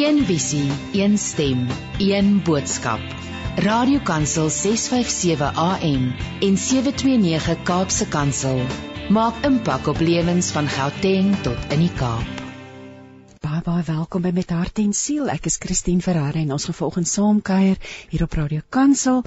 Een visie, een stem, een boodskap. Radiokansel 657 AM en 729 Kaapse Kansel maak impak op lewens van Gauteng tot in die Kaap. Baie baie welkom by Met Hart en Siel. Ek is Christine Ferreira en ons gaan vanoggend saam kuier hier op Radio Kansel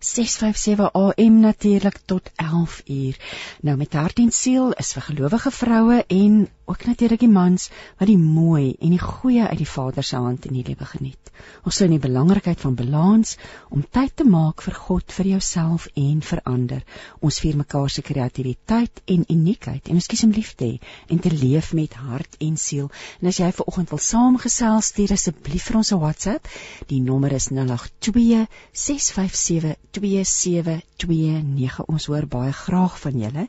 657 AM natuurlik tot 11 uur. Nou met hart en siel is vir gelowige vroue en ook natuurlik die mans wat die mooi en die goeie uit die Vader se hand in die lewe geniet. Ons sou in die belangrikheid van balans om tyd te maak vir God, vir jouself en vir ander. Ons vier mekaar se kreatiwiteit en uniekheid en ons kies om lief te hê en te leef met hart en siel. En as jy vanoggend wil saamgesels, stuur asseblief vir ons 'n WhatsApp. Die nommer is 082 657 2729. Ons hoor baie graag van julle.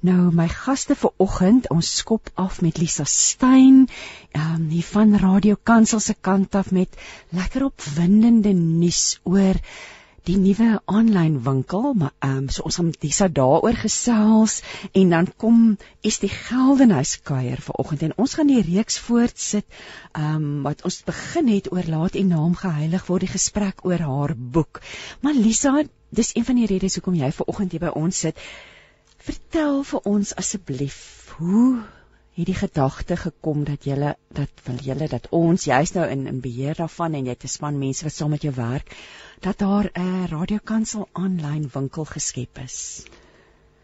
Nou my gaste vir oggend, ons skop af met Lisa Stein, ehm um, hier van Radio Kansel se kant af met lekker opwindende nuus oor die nuwe aanlyn winkel, maar ehm um, so ons gaan Lisa daaroor gesels en dan kom is die Geldenhuis kuier vanoggend en ons gaan die reeks voortsit ehm um, wat ons begin het oor laat en naam geheilig word die gesprek oor haar boek. Maar Lisa, dis een van die redes hoekom jy vanoggend hier by ons sit. Vertel vir ons asseblief hoe het die gedagte gekom dat julle dat wil julle dat ons jy's nou in in beheer daarvan en jy het 'n span mense wat saam met jou werk dat daar 'n uh, radiokansel aanlyn winkel geskep is.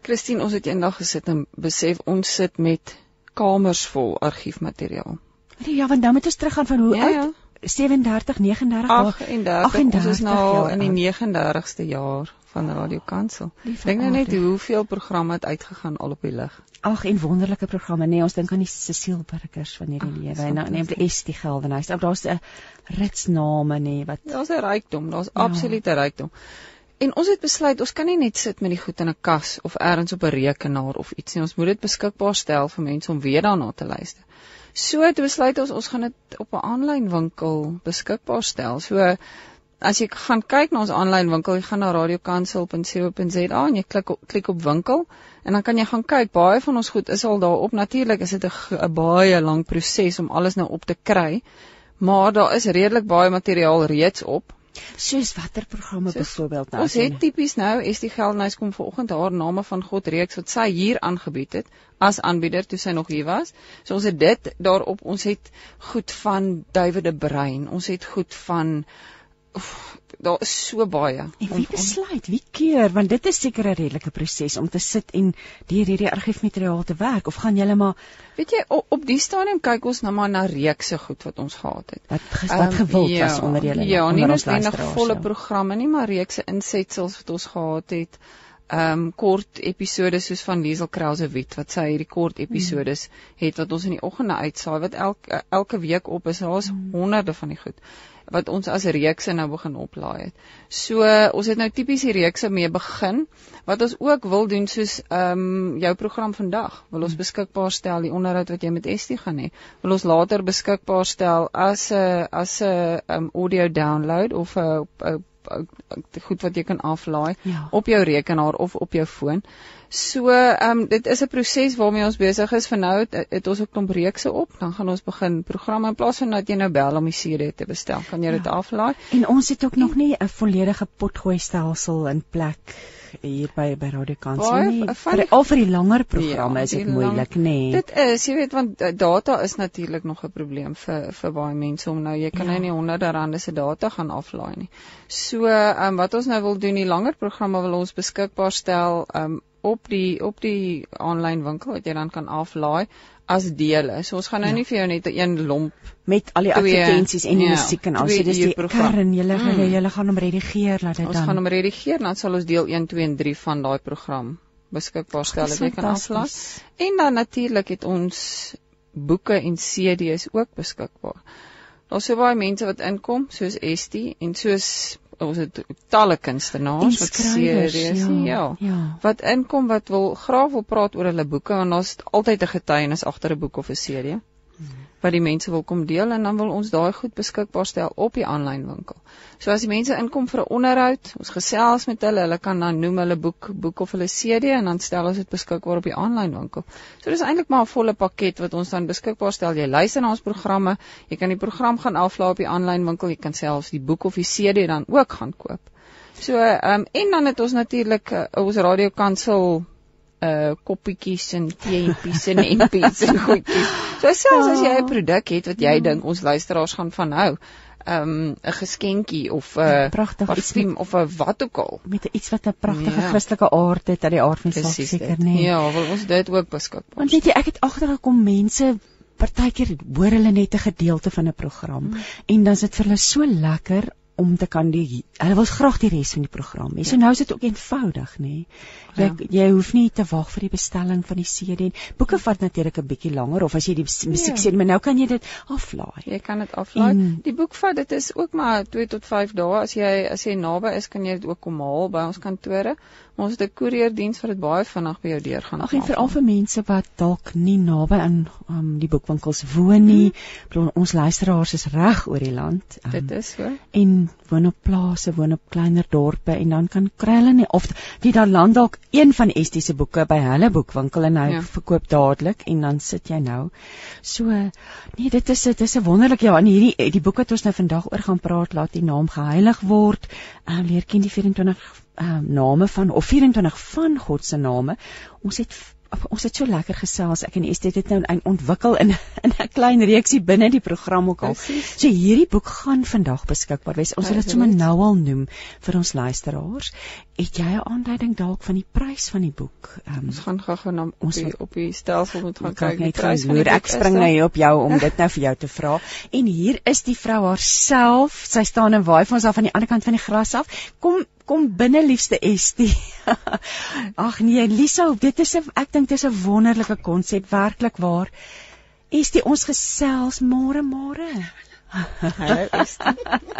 Christine, ons het eendag gesit en besef ons sit met kamers vol argiefmateriaal. Ja, want nou moet ons teruggaan van hoe ja, oud? Ja. 37, 39, 38. 38 ons is nou in die 39ste jaar van Radio Kansel. Dink nou net hoeveel programme het uitgegaan al op die lig. Ag en wonderlike programme. Nee, ons dink aan die Cecile Burgers van hierdie lewe. En nou neem die ST Geldenhuis. Daar's 'n ritsname nê wat Daar's 'n rykdom, daar's ja. absolute rykdom. En ons het besluit ons kan nie net sit met die goed in 'n kas of ergens op 'n rekenaar of iets nie. Ons moet dit beskikbaar stel vir mense om weer daarna te luister. So het besluit ons ons gaan dit op 'n aanlyn winkel beskikbaar stel. So as jy gaan kyk na ons aanlyn winkel, jy gaan na radiokansel.co.za en jy klik op klik op winkel en dan kan jy gaan kyk. Baie van ons goed is al daarop. Natuurlik is dit 'n baie lang proses om alles nou op te kry. Maar daar is redelik baie materiaal reeds op. Soos watter programme byvoorbeeld nou? Ons het tipies nou is die Geldnys kom vanoggend haar name van God reeks wat sy hier aangebied het as aanbieder toe sy nog hier was. So ons het dit daarop. Ons het goed van David de Bruin. Ons het goed van Oef, daar is so baie. En wie besluit, wie keer want dit is seker 'n redelike proses om te sit en deur hierdie argiefmateriaal te werk of gaan julle maar weet jy op, op die stadium kyk ons nou maar na reekse goed wat ons gehad het. Wat wat um, gewild ja, was onder julle. Ja, nie net volle programme nie, maar reekse insetsels wat ons gehad het. Ehm um, kort episode soos van Liesel Krause Wit wat sy hierdie kort episodes hmm. het wat ons in die oggende uitsaai wat elke elke week op is. Daar's hmm. honderde van die goed wat ons as reekse nou begin oplaai het. So ons het nou tipies die reekse mee begin. Wat ons ook wil doen soos ehm um, jou program vandag, wil ons hmm. beskikbaar stel die onderhoud wat jy met Estie gaan hê. Wil ons later beskikbaar stel as 'n as 'n um, audio download of 'n goed wat jy kan aflaai ja. op jou rekenaar of op jou foon. So, ehm um, dit is 'n proses waarmee ons besig is vir nou. Het, het ons ook klomp reekse op, dan gaan ons begin programme in plaas van dat jy nou bel om die CD te bestel, kan jy ja. dit aflaai. En ons het ook nog nie 'n volledige potgooi stelsel in plek hier by by Radio Kansel nie. Vir al vir die langer programme ja, is dit moeilik, nê. Nee. Dit is, jy weet, want eh, data is natuurlik nog 'n probleem vir vir baie mense om nou jy kan ja. nou nie honderde rande se data gaan aflaai nie. So, ehm um, wat ons nou wil doen, die langer programme wil ons beskikbaar stel ehm um, op die op die aanlyn winkel wat jy dan kan aflaai as dele. So ons gaan nou ja. nie vir jou net 'n een lomp met al die advertensies en die ja, musiek en al. So dis die kern julle mm. julle gaan hom redigeer laat dit dan. Ons gaan hom redigeer dan sal ons deel 1, 2 en 3 van daai program beskikbaar stel dat jy kan aflaai. En dan natuurlik het ons boeke en CD's ook beskikbaar. Daar's so baie mense wat inkom soos Estie en soos ons het talle kunstenaars wat series ja, ja, ja wat inkom wat wil graag wil praat oor hulle boeke en daar's altyd 'n getuienis agter 'n boek of 'n serie. Wat die mense wil kom deel en dan wil ons daai goed beskikbaar stel op die aanlyn winkel. So as die mense inkom vir 'n onderhoud, ons gesels met hulle, hulle kan dan noem hulle boek boek of hulle CD en dan stel ons dit beskikbaar op die aanlyn winkel. So dis eintlik maar 'n volle pakket wat ons dan beskikbaar stel. Jy luister na ons programme, jy kan die program gaan aflaai op die aanlyn winkel, jy kan selfs die boek of die CD dan ook gaan koop. So ehm um, en dan het ons natuurlik uh, ons radiokansel uh koppietjies en teepies en empies en goedjies. So selfs as jy 'n produk het wat jy ja. dink ons luisteraars gaan van hou, um 'n geskenkie of 'n uh, pragtige parfum of 'n wat ook al met iets wat 'n pragtige ja. Christelike aard het, dat die aard van saak seker nê. Ja, wil ons dit ook beskikbaar. Want weet jy, ek het agtergekom mense partykeer hoor hulle net 'n gedeelte van 'n program mm. en dan is dit vir hulle so lekker om te kan die hulle wil graag die res van die program hê. So ja. nou is dit ook eenvoudig, nê. Jy ja. jy hoef nie te wag vir die bestelling van die CD nie. Boeke vat natuurlik 'n bietjie langer of as jy die musiek ja. sê, maar nou kan jy dit aflaai. Jy kan dit aflaai. En, die boek vat dit is ook maar 2 tot 5 dae. As jy as jy naby is, kan jy dit ook kom haal by ons kantore. Maar ons het 'n koerierdiens wat dit baie vinnig by jou deur gaan. Ag en veral vir mense wat dalk nie naby aan um, die boekwinkels woon nie. Hmm. Ons luisteraars is reg oor die land. Um, dit is so. En woon op plase, woon op kleiner dorpe en dan kan kry hulle nie of wie daar land dalk een van Estie se boeke by hulle boekwinkel en hy ja. verkoop dadelik en dan sit jy nou. So nee, dit is dit is 'n wonderlik ja, en hierdie die boek wat ons nou vandag oor gaan praat, laat die naam geheilig word. Ehm uh, leer ken die 24 ehm uh, name van of 24 van God se name. Ons het ons het so lekker gesels. Ek en Estie het dit nou ontwikkel in in 'n klein reeksie binne die program ook al. Precies. So hierdie boek gaan vandag beskikbaar wees. Ons wil dit sommer nou al noem vir ons luisteraars. Het jy 'n aanduiding dalk van die prys van die boek? Um, ons gaan gou-gou na ons die, op die stelsel moet gaan kyk. Net gaan loer. Ek spring nou hier op jou om dit nou vir jou te vra. En hier is die vrou haarself. Sy staan en waai vir ons af aan die ander kant van die gras af. Kom kom binne liefste Estie. Ag nee, Lisa, dit is 'n ek dink dit is 'n wonderlike konsep werklik waar. Estie, ons gesels môre môre. Hallo Estie.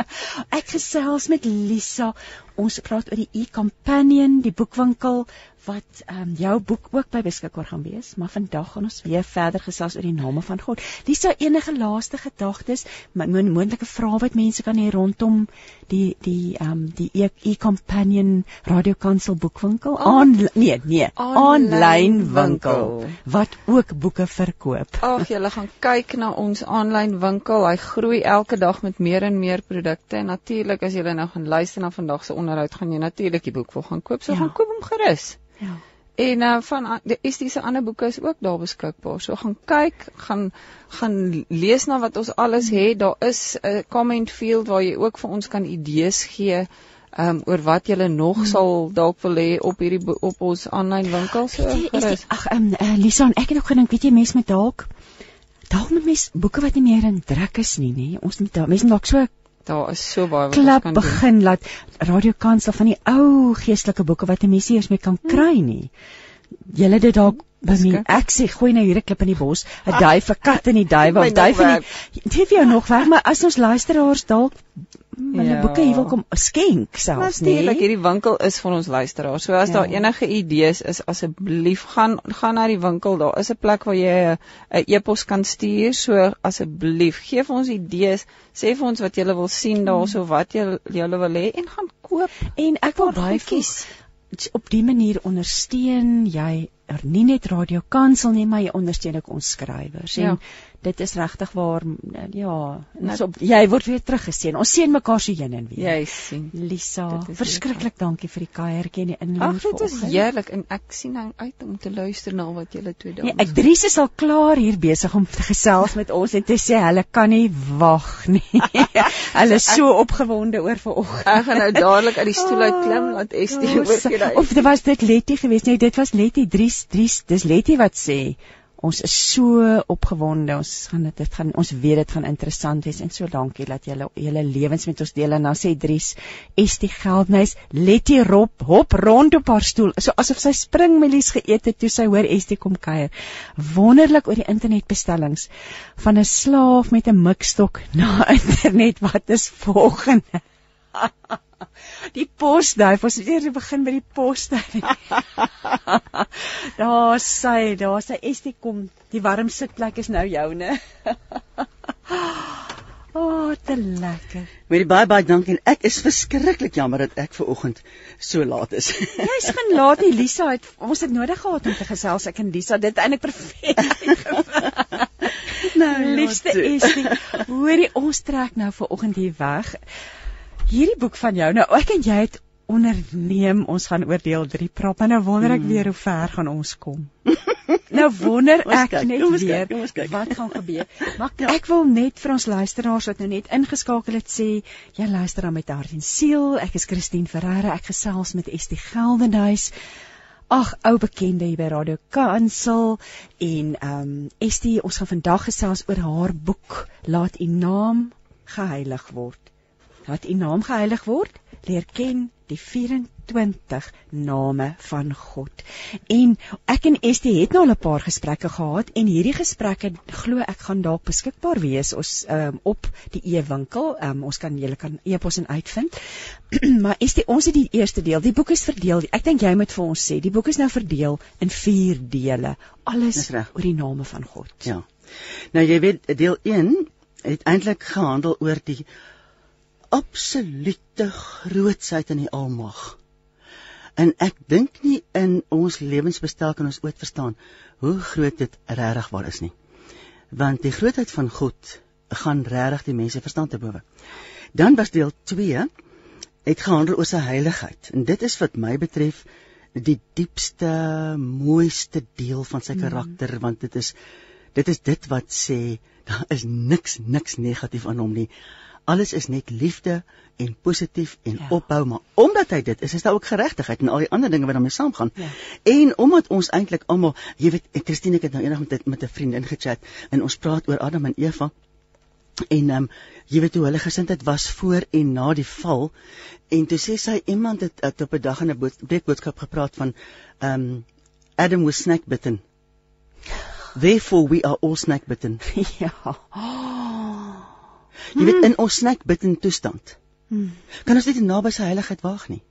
ek gesels met Lisa. Ons praat oor die e-companion, die boekwinkel wat ehm um, jou boek ook by beskikbaar gaan wees, maar vandag gaan ons weer verder gesels oor die name van God. Dis sou enige laaste gedagtes, moontlike vrae wat mense kan hê rondom die die ehm um, die e-companion radiokansel boekwinkel aan oh, nee nee aanlyn winkel wat ook boeke verkoop. Ag, jy gaan kyk na ons aanlyn winkel. Hy groei elke dag met meer en meer produkte en natuurlik as jy nou gaan luister na vandag se onderhoud, gaan jy natuurlik die boek wil gaan koop. So ja. gaan koop hom gerus. Ja. En uh, van die estiese ander boeke is ook daar beskikbaar. So gaan kyk, gaan gaan lees na wat ons alles het. Daar is 'n comment field waar jy ook vir ons kan idees gee um oor wat jy nog hmm. sal dalk wil hê op hierdie op ons aanlyn winkel so. Ag, ehm um, Lisa, ek het ook gedink, weet jy, mense met dalk dalk met mense boeke wat nie meer in druk is nie, nê. Ons moet mense dalk so Daar is so baie wat Klap ons kan begin doen. laat radiokansel van die ou geestelike boeke wat 'n mens eers mee kan kry nie. Julle dit dalk my ek sê gooi nou hier 'n klip in die bos, 'n duif, 'n kat in die duif, 'n duif in die Dit vir jou nog werk, maar as ons luisteraars dalk hulle ja. boeke hier wil kom skenk selfs nie. Natuurlik, hierdie winkel is vir ons luisteraars. So as ja. daar enige idees is, asseblief gaan gaan na die winkel. Daar is 'n plek waar jy 'n e-pos kan stuur. So asseblief, gee vir ons idees. Sê vir ons wat jy wil sien daarso, hmm. wat jy jy wil hê en gaan koop. En ek wil baie kies op die manier ondersteun jy er nie net radio kansel nie maar jy ondersteun ook ons skrywers en ja dit is regtig waar ja nou, so, jy word weer teruggesien ons sien mekaar so heen en weer. Jy sien. Lisa verskriklik dankie vir die kuiertjie en die inloer ag dit is heerlik en ek sien nou uit om te luister na wat julle twee dames nee, ek Dries is al klaar hier besig om te gesels met ons en te sê hulle kan nie wag nie. Hulle is so opgewonde oor vanoggend. Ek gaan nou dadelik uit die stoel uit klim laat Estie oh, oor of dit was dit Letty geweest? Nee dit was Letty. Dries Dries dis Letty wat sê ons is so opgewonde. Ons gaan dit dit gaan ons weet dit gaan interessant wees en so dankie dat julle julle lewens met ons deel en nou sê Dries, Estie Geldnys, Letty Rob hop rond op haar stoel. So asof sy springmelies geëet het toe sy hoor Estie kom kuier. Wonderlik oor die internetbestellings van 'n slaaf met 'n mikstok na internet. Wat is volgende? die posduif, ons moet eers begin by die posduif. daar sy, daar sy Estie kom. Die warm sitplek is nou joune. O, oh, te lekker. Met die baie baie dankie en ek is verskriklik jammer dat ek ver oggend so laat is. Jy's gaan laat, Elisa het ons het nodig gehad om te gesels ek en Lisa. Dit eintlik perfek. nou, liefste Estie, hoorie ons trek nou ver oggend hier weg. Hierdie boek van jou. Nou ek en jy het onderneem ons gaan oor deel 3 praat maar nou wonder ek mm. weer hoe ver gaan ons kom nou wonder ek kyk, net weer kyk, wat gaan gebeur maar ja. ek wil net vir ons luisteraars wat nou net ingeskakel het sê jy luister dan met hart en siel ek is Christine Ferreira ek gesels met Estie Geldenhuys Ag ou bekende hier by Radio Kansel en ehm um, Estie ons gaan vandag gesels oor haar boek Laat u naam geheilig word. Laat u naam geheilig word leer ken die 24 name van God. En ek en Estie het nou al 'n paar gesprekke gehad en hierdie gesprekke glo ek gaan dalk beskikbaar wees ons um, op die e-winkel. Um, ons kan julle kan e-pos en uitvind. maar Estie, ons het die eerste deel. Die boek is verdeel. Ek dink jy moet vir ons sê, die boek is nou verdeel in 4 dele. Alles oor die name van God. Ja. Nou jy weet deel 1 het eintlik gehandel oor die absolute grootsheid in die almag. En ek dink nie in ons lewensbestel kan ons ooit verstaan hoe groot dit regtig waar is nie. Want die grootheid van God gaan regtig die mense verstand te bowe. Dan was deel 2 het gehandel oor sy heiligheid en dit is wat my betref die diepste mooiste deel van sy mm. karakter mm. want dit is dit is dit wat sê daar is niks niks negatief aan hom nie alles is net liefde en positief en ja. opbou maar omdat hy dit is is daar ook geregtigheid en al die ander dinge wat daarmee saamgaan. Ja. en omdat ons eintlik almal jy weet ek Christine ek het nou eendag met met 'n vriend ingechat en ons praat oor Adam en Eva. En ehm um, jy weet hoe hulle gesindheid was voor en na die val. En toe sê sy iemand het, het op 'n dag in 'n boodskap gepraat van ehm um, Adam was snack bitten. Therefore we are all snack bitten. Ja Jy weet hmm. in ons snack bid in toestand. Hmm. Kan ons net naby sy heiligheid waag nie?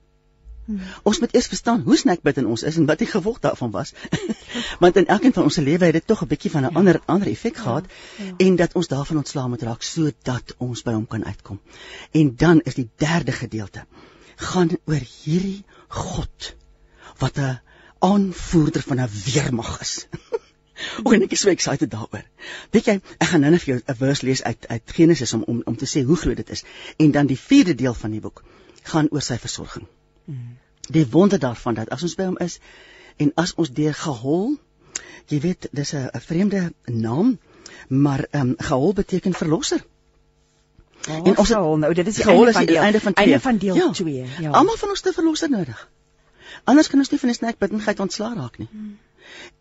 Hmm. Ons moet eers verstaan hoe snack bid in ons is en wat die gevolg daarvan was. Want in elkeen van ons se lewe het dit tog 'n bietjie van 'n ja. ander ander effek ja. gehad ja. en dat ons daarvan ontslae moet raak sodat ons by hom kan uitkom. En dan is die derde gedeelte gaan oor hierdie God wat 'n aanvoerder van 'n weermag is. O, en ek is so excited daaroor. Weet jy, ek gaan nou net vir jou 'n vers lees uit uit Genesis om om om te sê hoe groot dit is. En dan die vierde deel van die boek gaan oor sy versorging. Mm. Die wonder daarvan dat as ons by hom is en as ons deur gehol, jy weet, dis 'n vreemde naam, maar ehm um, gehol beteken verlosser. Oh, en ons gehol, nou dit is die einde van, deel, einde van einde van deel 2. Ja. ja. Almal van ons te verlosser nodig. Anders kan ons nie van die snackbiddenheid ontslaa raak nie. Mm.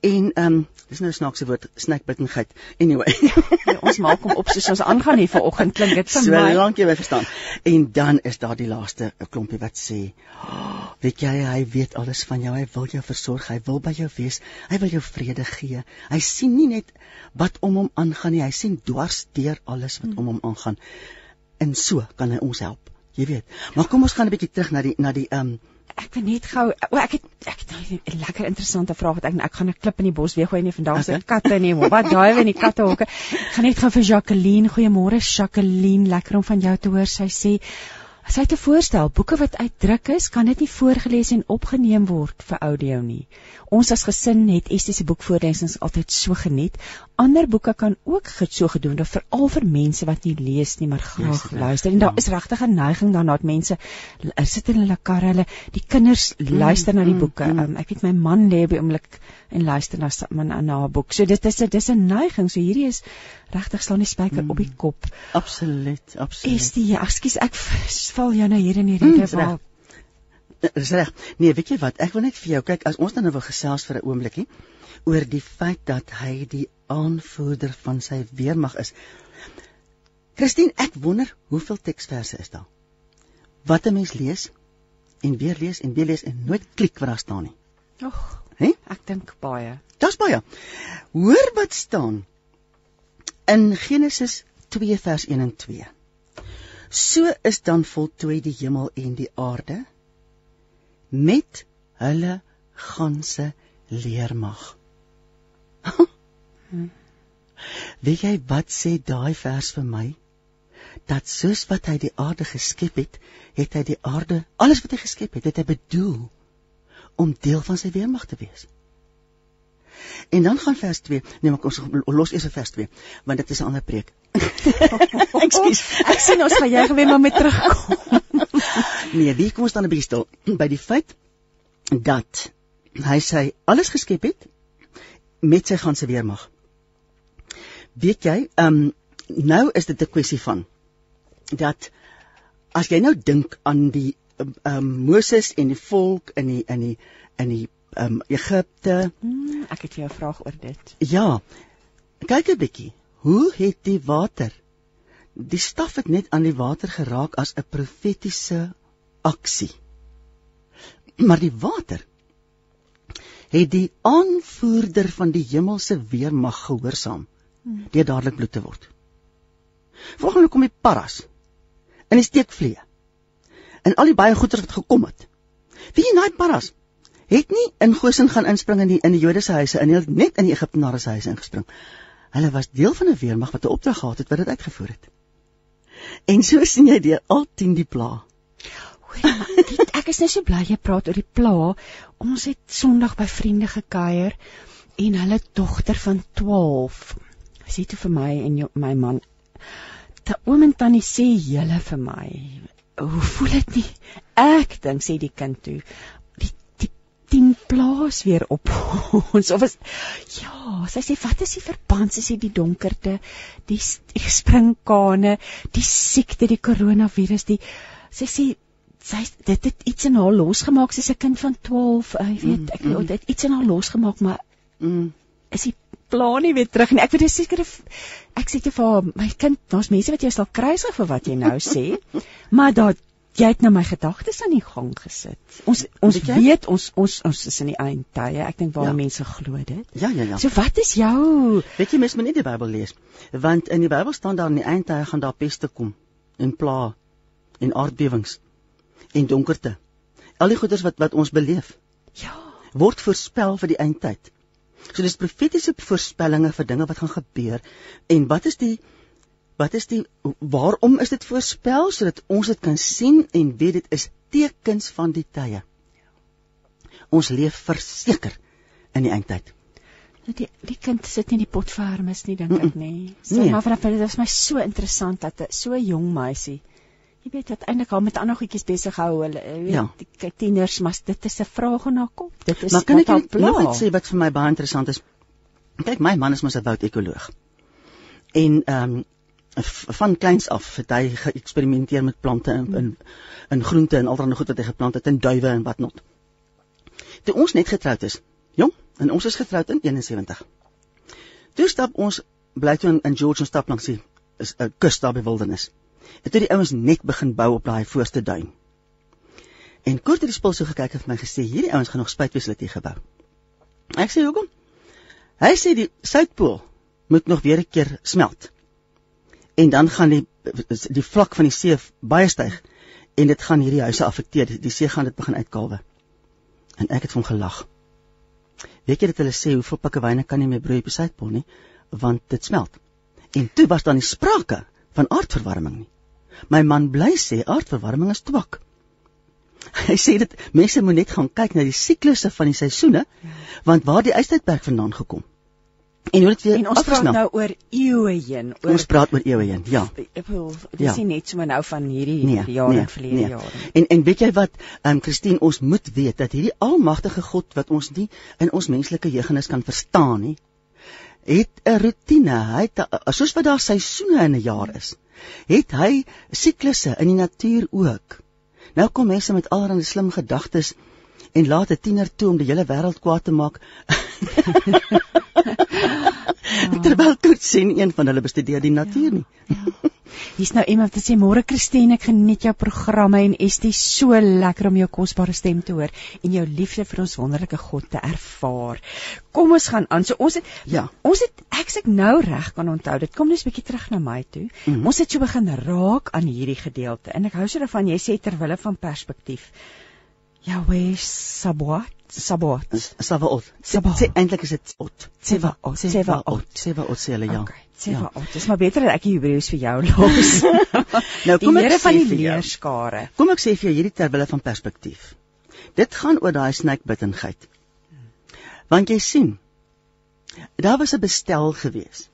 En ehm um, dis nou 'n snaakse woord, snackbittingheid. Anyway, ja, ons maak hom op soos ons aangaan hier vanoggend klink dit vir so my. So lank jy my verstaan. En dan is daar die laaste klompie wat sê, oh, weet jy hy weet alles van jou, hy wil jou versorg, hy wil by jou wees, hy wil jou vrede gee. Hy sien nie net wat om hom aangaan nie, hy sien dwars deur alles wat hmm. om hom aangaan. En so kan hy ons help. Jy weet. Maar kom ons gaan 'n bietjie terug na die na die ehm um, ek wil net gou o ek het ek het 'n lekker interessante vraag wat ek ek gaan 'n klip in die bos weer gooi nie vandag okay. se katte nie wat daai in die kattehokke gaan net gou vir Jacqueline goeiemôre Jacqueline lekker om van jou te hoor sy sê sy het 'n voorstel boeke wat uitdruk is kan dit nie voorgeles en opgeneem word vir audio nie ons as gesin het Estie se boekvoorlesings altyd so geniet. Ander boeke kan ook so gedoen word veral vir mense wat nie lees nie maar graag yes, luister. En daar ja. is regtig 'n neiging daarna dat mense sit in hulle karre, hulle die kinders mm, luister na die mm, boeke. Mm, um, ek weet my man lê by oomblik en luister na na 'n boek. So dit is 'n dis 'n neiging. So hierdie is regtig staan die spyker mm, op die kop. Absoluut, absoluut. Estie, ja, ekskuus, ek val jou nou hier in die rede. Mm, Dis reg. Nee, weet jy wat? Ek wil net vir jou kyk as ons dan nou wil gesels vir 'n oombliekie oor die feit dat hy die aanvoerder van sy weermag is. Christine, ek wonder hoeveel teksverse is daar. Wat 'n mens lees en weer lees en weer lees en nooit klik wat daar staan nie. Ag, hè? Ek dink baie. Dis baie. Hoor wat staan in Genesis 2 vers 1 en 2. So is dan voltooi die hemel en die aarde met hulle ganse leermag. Weet jy wat sê daai vers vir my? Dat soos wat hy die aarde geskep het, het hy die aarde, alles wat hy geskep het, het hy bedoel om deel van sy weermag te wees. En dan gaan vers 2, nee, maar ons los eers vers 2, want dit is 'n ander preek. Ekskuus. Ek sien ons gaan jy gewen maar met terugkom. nee, wie kom ons dan 'n bietjie stil by die feit dat hy sy alles geskep het met sy ganse weermag. Weet jy, ehm um, nou is dit 'n kwessie van dat as jy nou dink aan die um, Moses en die volk in die in die in die ehm um, Egipte. Hmm, ek het jou 'n vraag oor dit. Ja. Kyk 'n bietjie. Hoe het die water die staf het net aan die water geraak as 'n profetiese aksie. Maar die water het die aanvoerder van die hemelse weermag gehoorsaam hmm. deur dadelik bloed te word. Volgende kom die paras in die steekvlee. En al die baie goeder wat gekom het. Wie in daai paras het nie in Goshen gaan inspring in die in die Jodese huise in net in die Egiptenare se huise ingespring. Hulle was deel van 'n weermag wat 'n opdrag gehad het wat dit uitgevoer het. En so sien jy deur al 10 die pla. Hoor, ek is net so bly jy praat oor die pla. Ons het Sondag by vriende gekuier en hulle dogter van 12 sê toe vir my en jou, my man ta oom en tannie sê julle vir my hoe voel dit nie ek dink sê die kind toe 10 plaas weer op ons of is ja sy sê wat is die verband sy sê die donkerte die, die springkane die siekte die koronavirus die sy sê sy dit het iets in haar losgemaak sy's 'n kind van 12 jy weet mm, ek weet mm. dit iets in haar losgemaak maar mm. is die plan nie weer terug nie ek weet seker ek sê te vir my kind daar's mense wat jy sal kruisig vir wat jy nou sê maar daar jy het nou my gedagtes aan die gang gesit. Ons ons weet, weet ons ons ons is in die eindtye. Ek dink baie ja. mense glo dit. Ja, ja, ja. So wat is jou Weet jy mens moet nie die Bybel lees want in die Bybel staan daar in die eindtye gaan daar peste kom en pla en aardbewings en donkerte. Al die goeders wat wat ons beleef. Ja, word voorspel vir die eindtyd. So dis profetiese voorspellings vir dinge wat gaan gebeur. En wat is die wat is die waarom is dit voorspel sodat ons dit kan sien en weet dit is tekens van die tye. Ons leef verseker in die eindtyd. Nou die die kind sit nie in die potvermis nie dink ek nê. Sê nee. maar vanaf dit was my so interessant dat 'n so jong meisie jy weet dat eintlik al met ander goedjies besig hou hulle weet ja. die tieners maar dit is 'n vraag in haar kop. Dit is Maar kan ek nog iets sê wat vir my baie interessant is? Kyk my man is mos 'n woudekoloog. En ehm um, van kleins af het hy geëksperimenteer met plante in in, in groente en allerlei goed wat hy geplant het in duwe en wat not. Toe ons net getroud is, jong, en ons is getroud in 71. Toe stap ons bly toe in, in George en stap langs die is 'n kus daar by wildernis. En toe die ouens net begin bou op daai voorste duin. En kort het die spul so gekyk en vir my gesê hierdie ouens gaan nog spuitfasiliteit gebou. Ek sê hoekom? Hy sê die suidpool moet nog weer 'n keer smelt en dan gaan die die vlak van die see baie styg en dit gaan hierdie huise affekteer. Die see gaan dit begin uitkalwe. En ek het hom gelag. Weet jy dat hulle sê hoeveel pikkewyne kan nie meer broei op die suidpool nie want dit smelt. En toe was dan die sprake van aardverwarming nie. My man bly sê aardverwarming is twak. Hy sê dit mense moet net gaan kyk na die siklusse van die seisoene want waar die ystydperk vandaan gekom En hoe dit weer En ons praat nou oor eeue heen. Oor Ons praat oor eeue heen. Ja. Ek wil dis ja. nie net so nou van hierdie nee, jare nee, verlede nee. jare. En en weet jy wat, ehm um, Christine, ons moet weet dat hierdie almagtige God wat ons nie in ons menslike jeugenis kan verstaan nie, het 'n rotine. Hy het soos wat daar seisoene in 'n jaar is, het hy siklusse in die natuur ook. Nou kom mense met allerlei slim gedagtes en laat 'n tiener toe om die hele wêreld kwaad te maak. Ja. Terwyl Koet sien een van hulle bestudeer die natuur ja. nie. Ja. Hier's nou iemand wat sê môre Christine, ek geniet jou programme en Estie so lekker om jou kosbare stem te hoor en jou liefde vir ons wonderlike God te ervaar. Kom ons gaan aan. So ons het ja, ons het ek sê nou reg kan onthou. Dit kom net 'n bietjie terug na my toe. Mm -hmm. Ons het so begin raak aan hierdie gedeelte en ek hou so daarvan jy sê ter wille van perspektief. Yahweh Sabaoth Sabaoth Sabaoth. Sê eintlik is dit Ot. Sevaot. Sevaot. Sevaot sê hulle ja. Okay. Sevaot. Ja. Dis maar beter dat ek die Hebreëus vir jou los. nou kom ek van die leerskare. Kom ek sê vir jou hierdie terwille van perspektief. Dit gaan oor daai snykbittingheid. Want jy sien, daar was 'n bestel gewees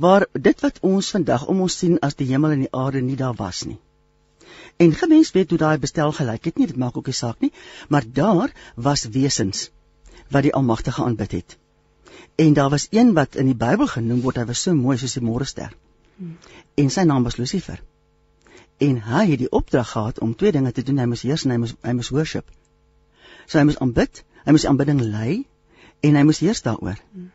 waar dit wat ons vandag om ons sien as die hemel en die aarde nie daar was nie. En gemens weet hoe daai bestel gelyk het nie, dit maak ook nie saak nie, maar daar was wesens wat die Almagtige aanbid het. En daar was een wat in die Bybel genoem word, hy was so mooi soos die môrester. Hmm. En sy naam was Lucifer. En hy het die opdrag gehad om twee dinge te doen, hy moes heers en hy moes hy moes worship. So hy moes aanbid, hy moes aanbidding lei en hy moes heers daaroor. Hmm.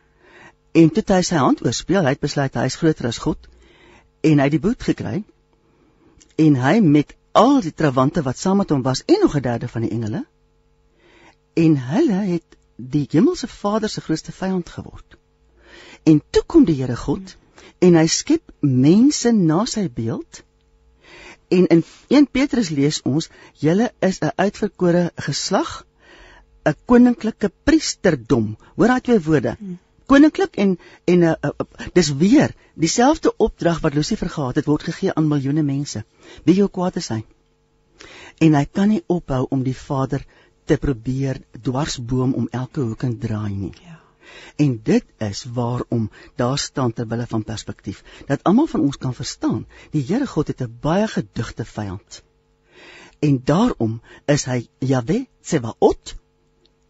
En toe hy sy hand oorspeel, hy het besluit hy is groter as God en hy het die boet gekry. En hy met al die trawante wat saam met hom was en nog 'n derde van die engele en hulle het die hemelse Vader se grootste vyand geword. En toe kom die Here God en hy skep mense na sy beeld. En in 1 Petrus lees ons: "Julle is 'n uitverkore geslag, 'n koninklike priesterdom." Hoor daai twee woorde koninklik en en uh, uh, dis weer dieselfde opdrag wat Lucifer gehad het word gegee aan miljoene mense. Wie jou kwaad is hy? En hy kan nie ophou om die Vader te probeer dwarsboom om elke hoek en draai nie. Ja. En dit is waarom daar staan ter wille van perspektief dat almal van ons kan verstaan, die Here God het 'n baie gedigte vyand. En daarom is hy Jahwe Tsevaot,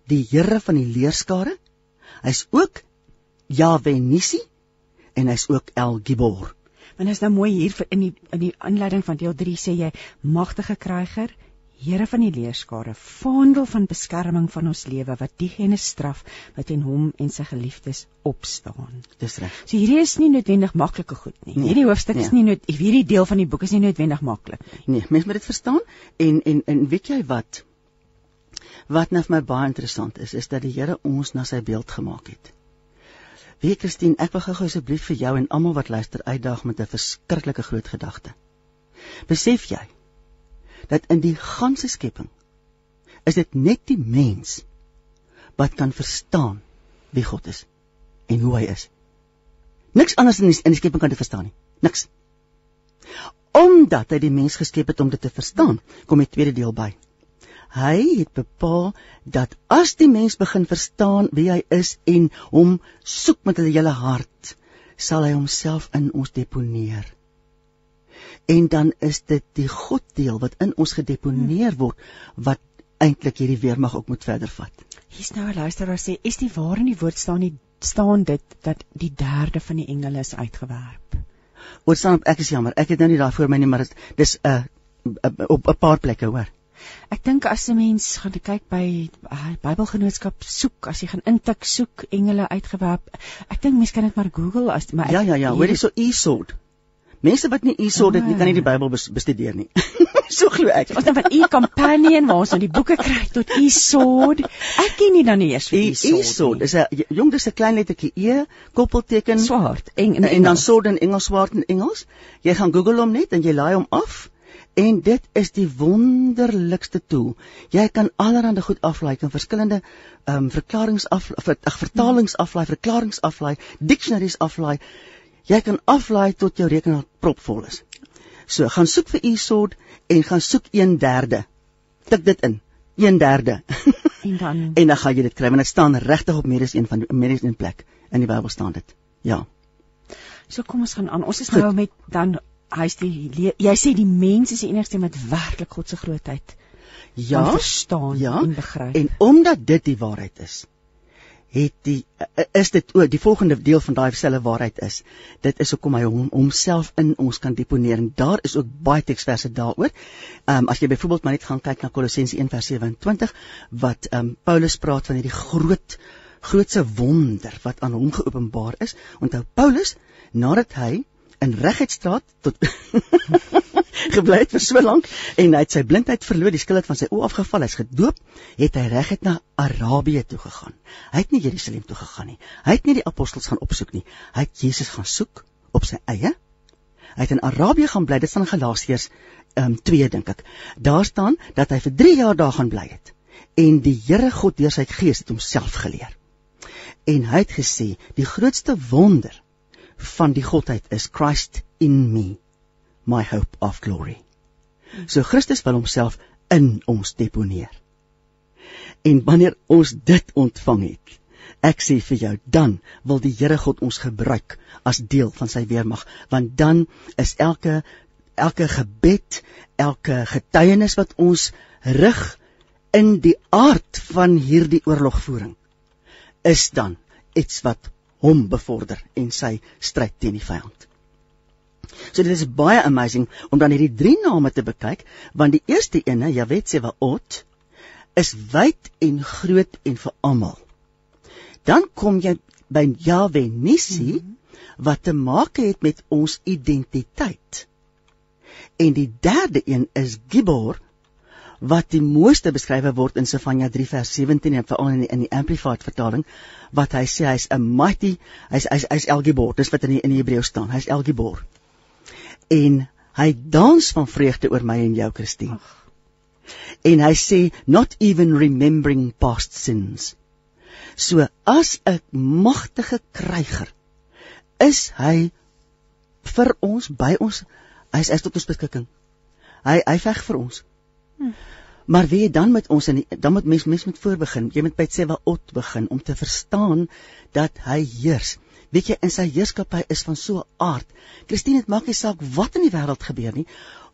die Here van die leerskare. Hy's ook Yahweh Nissi en hy's ook El Gibor. Want is nou mooi hier in die in die aanleiding van deel 3 sê jy magtige kryger, Here van die leerskare, vaandel van beskerming van ons lewe wat diegene straf wat in hom en sy geliefdes opstaan. Dis reg. So hierdie is nie noodwendig maklike goed nie. Nee, hierdie hoofstuk nee. is nie nood hierdie deel van die boek is nie noodwendig maklik nie. Nee, mens moet dit verstaan en en en weet jy wat? Wat nou vir my baie interessant is, is dat die Here ons na sy beeld gemaak het. Wie Christine, ek wil gou asseblief vir jou en almal wat luister uitdaag met 'n verskriklike groot gedagte. Besef jy dat in die ganse skepping is dit net die mens wat kan verstaan wie God is en hoe hy is. Niks anders in die, in die skepping kan dit verstaan nie. Niks. Omdat hy die mens geskep het om dit te verstaan, kom die tweede deel by. Hy het bepaal dat as die mens begin verstaan wie hy is en hom soek met sy hele hart, sal hy homself in ons deponeer. En dan is dit die goddeel wat in ons gedeponeer word wat eintlik hierdie weermag ook moet verder vat. Hier's nou 'n luisteraar sê, "Is die waar in die woord staan nie staan dit dat die derde van die engele is uitgewerp?" Wat staan ek is jammer, ek het nou nie daar voor my nie, maar dit dis 'n uh, op 'n paar plekke hoor. Ek dink as 'n mens gaan kyk by uh, Bybelgenootskap soek, as jy gaan intik soek engele uitgewerp, ek dink mense kan dit maar Google as maar ek, Ja ja ja, hoor jy so Esod. Mense wat nie Esod het nie, kan nie die Bybel bestudeer nie. so glo ek. Ons dan van E Companion waar ons nou die boeke kry tot Esod. Ek ken nie dan nie eers vir Esod. Esod is 'n jong dis 'n klein lettertjie E, koppelteken swart en, en, en dan sword in Engels swart in Engels. Jy gaan Google hom net en jy laai hom af En dit is die wonderlikste tool. Jy kan allerlei goed aflaai, kan verskillende ehm um, verklaringe af ag vertalings aflaai, verklaringe aflaai, dictionaries aflaai. Jy kan aflaai tot jou rekenaar propvol is. So, gaan soek vir e-sword en gaan soek 1/3. Tik dit in. 1/3. En dan en dan gaan jy dit kry want dit staan regtig op medies een van die medies in plek in die Bybel staan dit. Ja. So kom ons gaan aan. Ons is nou met dan hy's die jy sê die mens is die enigste met werklik God se grootheid. Ja, verstaan ja, en begryp. En omdat dit die waarheid is, het die is dit ook die volgende deel van daai selfe waarheid is. Dit is hoekom hy hom homself in ons kan deponeer en daar is ook baie teksverse daaroor. Ehm um, as jy byvoorbeeld maar net gaan kyk na Kolossense 1:27 wat ehm um, Paulus praat van hierdie groot grootse wonder wat aan hom geopenbaar is. Onthou Paulus nadat hy in Regheidstraat tot gebly het vir so lank en hy het sy blindheid verloor, die skuld het van sy oë afgeval, hy's gedoop, het hy reguit na Arabië toe gegaan. Hy het nie Jerusalem toe gegaan nie. Hy het nie die apostels gaan opsoek nie. Hy het Jesus gaan soek op sy eie. Hy het in Arabië gaan bly, dit staan in Galasiërs ehm um, 2 dink ek. Daar staan dat hy vir 3 jaar daar gaan bly het en die Here God deur sy gees het homself geleer. En hy het gesê, die grootste wonder van die godheid is Christ in me, my hope of glory. So Christus wil homself in ons deponeer. En wanneer ons dit ontvang het, ek sê vir jou, dan wil die Here God ons gebruik as deel van sy weermag, want dan is elke elke gebed, elke getuienis wat ons rig in die aard van hierdie oorlogvoering is dan iets wat hom bevorder en sy stryd teen die vyand. So dit is baie amazing om dan hierdie drie name te bekyk, want die eerste ene, Jawet Sevaot, is wyd en groot en vir almal. Dan kom jy by Jahwe Nissi wat te maak het met ons identiteit. En die derde een is Gibor wat die mooiste beskrywe word in Sefanja 3 vers 17 en veral in die, in die amplified vertaling wat hy sê hy's 'n mighty hy's hy's hy's El Gibor. Dis wat in die, in die Hebreë staan. Hy's El Gibor. En hy dans van vreugde oor my en jou Christine. En hy sê not even remembering past sins. So as 'n magtige kryger is hy vir ons by ons hy is tot ons beskikking. Hy hy veg vir ons Hm. Maar wie dan met ons en dan moet mens mens moet voorbegin. Jy moet by Tsewaot begin om te verstaan dat hy heers. Weet jy in sy heerskappy is van so 'n aard. Christine, dit maak nie saak wat in die wêreld gebeur nie.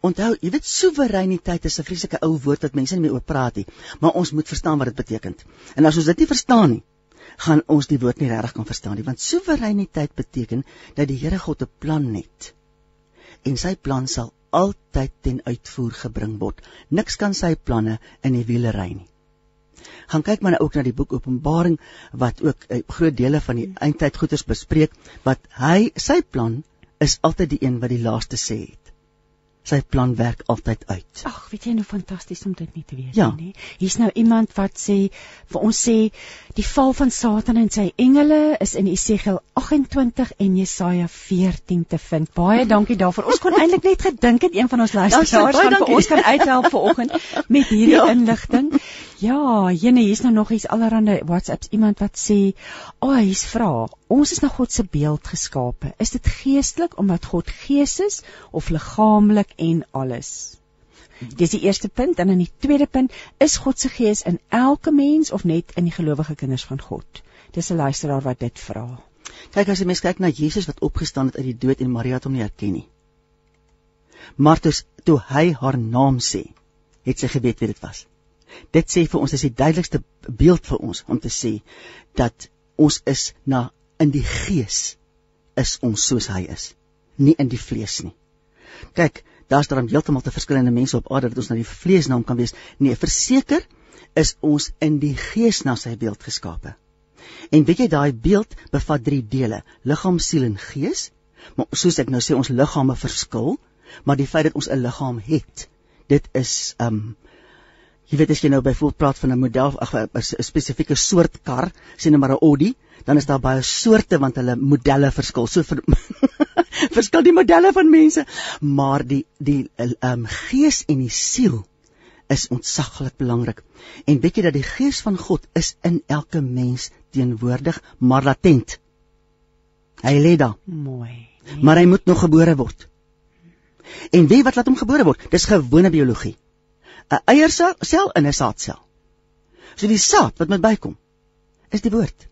Onthou, jy weet soewereiniteit is 'n vreeslike ou woord wat mense nie meer oor praat nie, maar ons moet verstaan wat dit beteken. En as ons dit nie verstaan nie, gaan ons die woord nie regtig kan verstaan nie, want soewereiniteit beteken dat die Here God 'n plan het. En sy plan sal altyd ten uitvoer gebring word. Niks kan sy planne in die wiele ry nie. Gaan kyk maar nou ook na die boek Openbaring wat ook uh, groot dele van die eindtyd goeders bespreek wat hy sy plan is altyd die een wat die laaste sê het sy plan werk altyd uit. Ag, weet jy nou fantasties om dit nie te weet ja. nie. Hier's nou iemand wat sê vir ons sê die val van Satan en sy engele is in Esegiel 28 en Jesaja 14 te vind. Baie dankie daarvoor. Ons kon eintlik net gedink het een van ons luisteraars gaan vir ons kan uithelp vanoggend met hierdie ja. inligting. Ja, jene, hier's nou nog iets allerhande WhatsApps iemand wat sê, "O, oh, hier's vra. Ons is na God se beeld geskape. Is dit geestelik omdat God gees is of liggaamlik en alles?" Dis die eerste punt en dan die tweede punt, is God se gees in elke mens of net in die gelowige kinders van God? Dis 'n luisteraar wat dit vra. Kyk as jy mens kyk na Jesus wat opgestaan het uit die dood en Maria het hom nie herken nie. Maar toe hy haar naam sê, het sy geweet wie dit was. Dit sê vir ons is die duidelikste beeld vir ons om te sê dat ons is na in die gees is ons soos hy is, nie in die vlees nie. Kyk, daar's dan heeltemal te verskillende mense op aarde dat ons na die vlees naam kan wees. Nee, verseker is ons in die gees na sy beeld geskape. En weet jy daai beeld bevat drie dele: liggaam, siel en gees. Maar soos ek nou sê, ons liggame verskil, maar die feit dat ons 'n liggaam het, dit is um Jy weet as jy nou byvoorbeeld praat van 'n model ag 'n spesifieke soort kar, sien nou maar 'n Audi, dan is daar baie soorte want hulle modelle verskil. So vir verskil die modelle van mense, maar die die ehm um, gees en die siel is ontsaglik belangrik. En weet jy dat die gees van God is in elke mens teenwoordig, maar latent. Hy lê daar. Mooi. Maar hy moet nog gebore word. En wie wat laat hom gebore word? Dis gewone biologie. 'n eiersel in 'n saadsel. So die saad wat met bykom is die woord.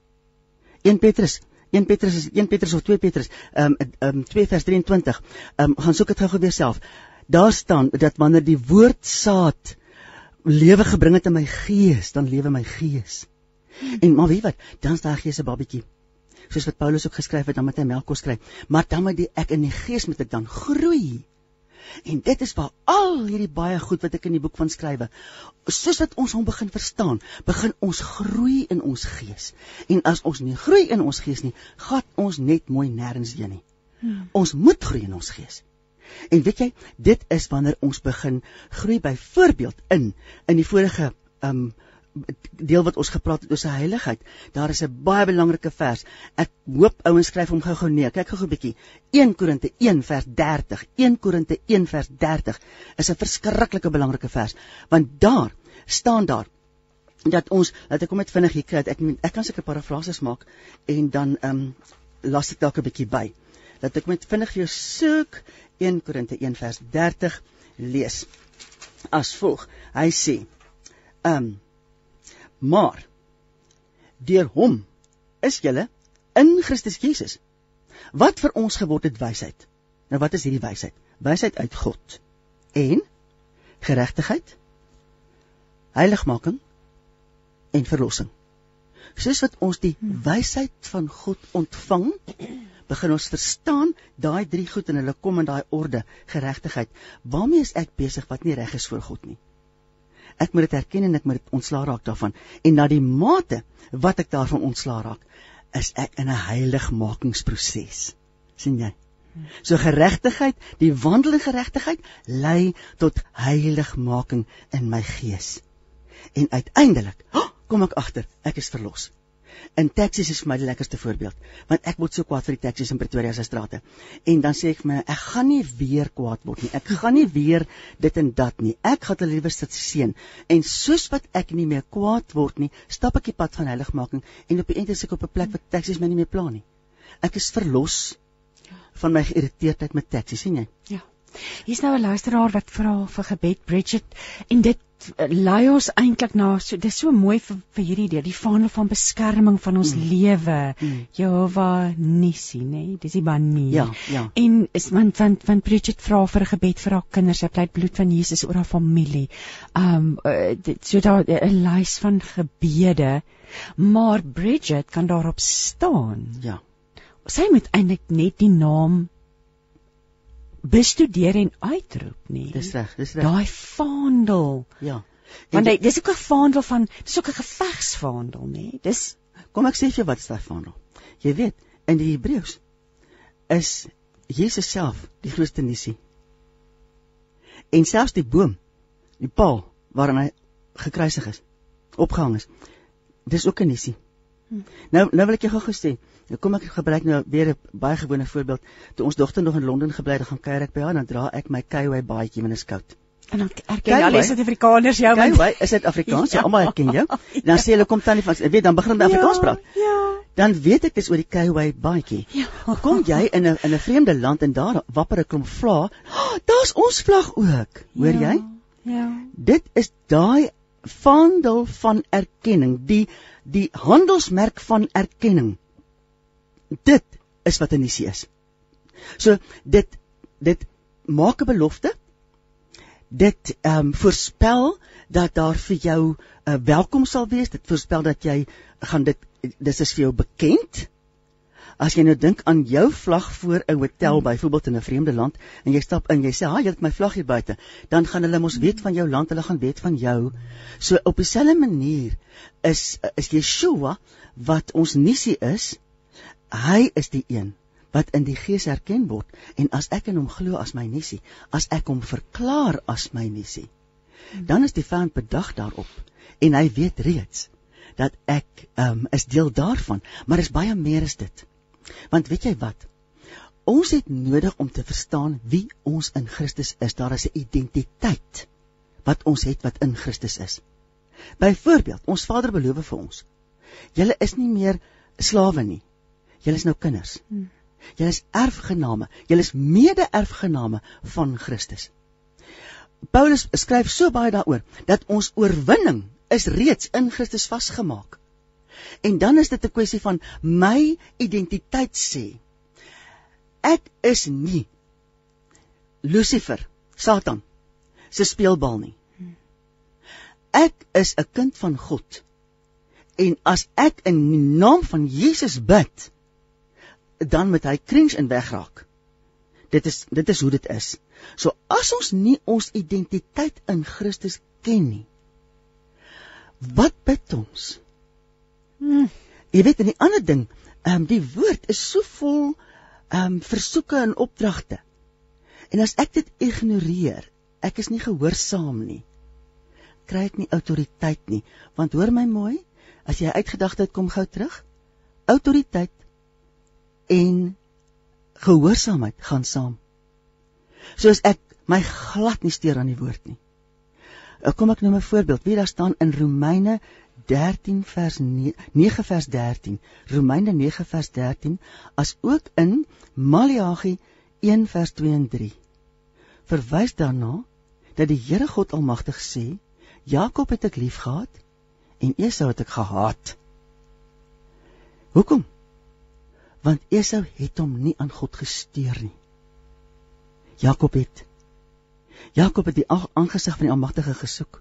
1 Petrus 1 Petrus is 1 Petrus of 2 Petrus ehm um, um, 2 vers 23. Ehm um, gaan soek dit gou weer self. Daar staan dat wanneer die woord saad lewe gebring het in my gees, dan lewe my gees. En maar weet wat, dan staan gees se babatjie. Soos wat Paulus ook geskryf het, dan moet hy melk kos kry. Maar dan moet die, ek in die gees moet ek dan groei. En dit is waar al hierdie baie goed wat ek in die boek van skrywe, soos wat ons hom begin verstaan, begin ons groei in ons gees. En as ons nie groei in ons gees nie, gaan ons net mooi nêrens heen nie. Hmm. Ons moet groei in ons gees. En weet jy, dit is wanneer ons begin groei byvoorbeeld in in die vorige um deel wat ons gepraat het oor sy heiligheid. Daar is 'n baie belangrike vers. Ek hoop ouens skryf hom gou-gou neer. Kyk gou-gou 'n bietjie. 1 Korinte 1 vers 30. 1 Korinte 1 vers 30 is 'n verskriklike belangrike vers, want daar staan daar dat ons dat ek hom net vinnig hier kry. Ek ek kan seker parafrases maak en dan ehm um, las ek dalk 'n bietjie by. Dat ek met vinnig vir jou soek 1 Korinte 1 vers 30 lees. As volg. Hy sê ehm um, Maar deur hom is julle in Christus Jesus. Wat vir ons geword het wysheid. Nou wat is hierdie wysheid? Wysheid uit God en geregtigheid, heiligmaking en verlossing. Soos wat ons die wysheid van God ontvang, begin ons verstaan daai drie goed en hulle kom in daai orde, geregtigheid. Waarmee is ek besig wat nie reg is voor God nie? Ek moet dit erken en ek moet dit ontslaa raak daarvan. En na die mate wat ek daarvan ontslaa raak, is ek in 'n heiligmakingsproses. sien jy? So geregtigheid, die wandel in geregtigheid lei tot heiligmaking in my gees. En uiteindelik, oh, kom ek agter, ek is verlos. In taksies is vir my die lekkerste voorbeeld, want ek word so kwaad vir die taksies in Pretoria se strate. En dan sê ek vir my, ek gaan nie weer kwaad word nie. Ek gaan nie weer dit en dat nie. Ek gaan hulle liewer sit seën. En soos wat ek nie meer kwaad word nie, stap ek die pad van heiligmaking en op die einde is ek op 'n plek waar taksies my nie meer pla nie. Ek is verlos van my geïrriteerdheid met taksies, sien jy? Ja. Hier's nou 'n luisteraar wat vra vir gebed Bridget en dit eh, lei ons eintlik na so dis so mooi vir, vir hierdie idee die vaandel van beskerming van ons mm. lewe. Mm. Jehovah Nissi nê? Nee? dis die banier. Ja ja. En is want want want Bridget vra vir 'n gebed vir haar kinders sy pleit bloed van Jesus oor haar familie. Um uh, dit, so daar 'n lys van gebede. Maar Bridget kan daarop staan. Ja. Sy moet eintlik net die naam bestudeer en uitroep nie. Dis reg, dis reg. Daai vaandel. Ja. Want hy dis ook 'n vaandel van dis ook 'n gevegsvaandel, nê? Dis kom ek sê vir jou wat is daai vaandel? Jy weet, in die Hebreëus is Jesus self die grootste nissie. En selfs die boom, die paal waaraan hy gekruisig is, opgehang is, dis ook 'n nissie. Hm. Nou nou wil ek jou gou gesê, Nou kom ek gebruik nou weer 'n baie gewone voorbeeld. Toe ons dogter nog in Londen gebly het, gaan kuier ek by haar en dan dra ek my Kaiway baadjie wanneer dit is koud. En dan erken jy al die Suid-Afrikaners jou want Kaiway is dit Afrikaans, ja. almal erken jou. Dan sê hulle kom tannie van, weet dan begin hulle ja, Afrikaans praat. Ja. Dan weet ek dis oor die Kaiway baadjie. Ja. Kom jy in 'n in 'n vreemde land en daar wapper 'n klomp vla. Oh, Daar's ons vlag ook. Hoor ja. jy? Ja. Dit is daai vaandel van erkenning, die die handelsmerk van erkenning dit is wat 'n missie is. So dit dit maak 'n belofte. Dit ehm um, voorspel dat daar vir jou 'n uh, welkom sal wees. Dit voorspel dat jy gaan dit dis is vir jou bekend. As jy nou dink aan jou vlag voor 'n hotel hmm. byvoorbeeld in 'n vreemde land en jy stap in, jy sê, "Ha, jy het my vlag hier buite." Dan gaan hulle mos weet van jou land, hulle gaan weet van jou. So op dieselfde manier is is Yeshua wat ons missie is Hy is die een wat in die gees erken word en as ek in hom glo as my nissie, as ek hom verklaar as my nissie, dan is die vyand bedag daarop en hy weet reeds dat ek um, is deel daarvan, maar is baie meer as dit. Want weet jy wat? Ons het nodig om te verstaan wie ons in Christus is. Daar is 'n identiteit wat ons het wat in Christus is. Byvoorbeeld, ons Vader beloof vir ons: "Julle is nie meer slawe nie. Julle is nou kinders. Hmm. Julle is erfgename. Julle is mede-erfgename van Christus. Paulus skryf so baie daaroor dat ons oorwinning is reeds in Christus vasgemaak. En dan is dit 'n kwessie van my identiteit sê. Ek is nie Lucifer, Satan se speelbal nie. Hmm. Ek is 'n kind van God. En as ek in die naam van Jesus bid, dan moet hy krings in wegraak. dit is dit is hoe dit is. So as ons nie ons identiteit in Christus ken nie, wat bid ons? Hmm. Jy weet, en die ander ding, ehm um, die woord is so vol ehm um, versoeke en opdragte. En as ek dit ignoreer, ek is nie gehoorsaam nie. Kry ek nie autoriteit nie, want hoor my mooi, as jy uitgedagte kom gou terug. Autoriteit en gehoorsaamheid gaan saam. Soos ek my glad nie steur aan die woord nie. Ek kom ek noem 'n voorbeeld. Wie daar staan in Romeine 13 vers 9, 9 vers 13. Romeine 9 vers 13 as ook in Maleagi 1 vers 2 en 3. Verwys daarna dat die Here God Almagtig sê: Jakob het ek liefgehad en Esau het ek gehaat. Hoekom? want Esau het hom nie aan God gesteer nie. Jakob het Jakob het die aangesig van die Almagtige gesoek.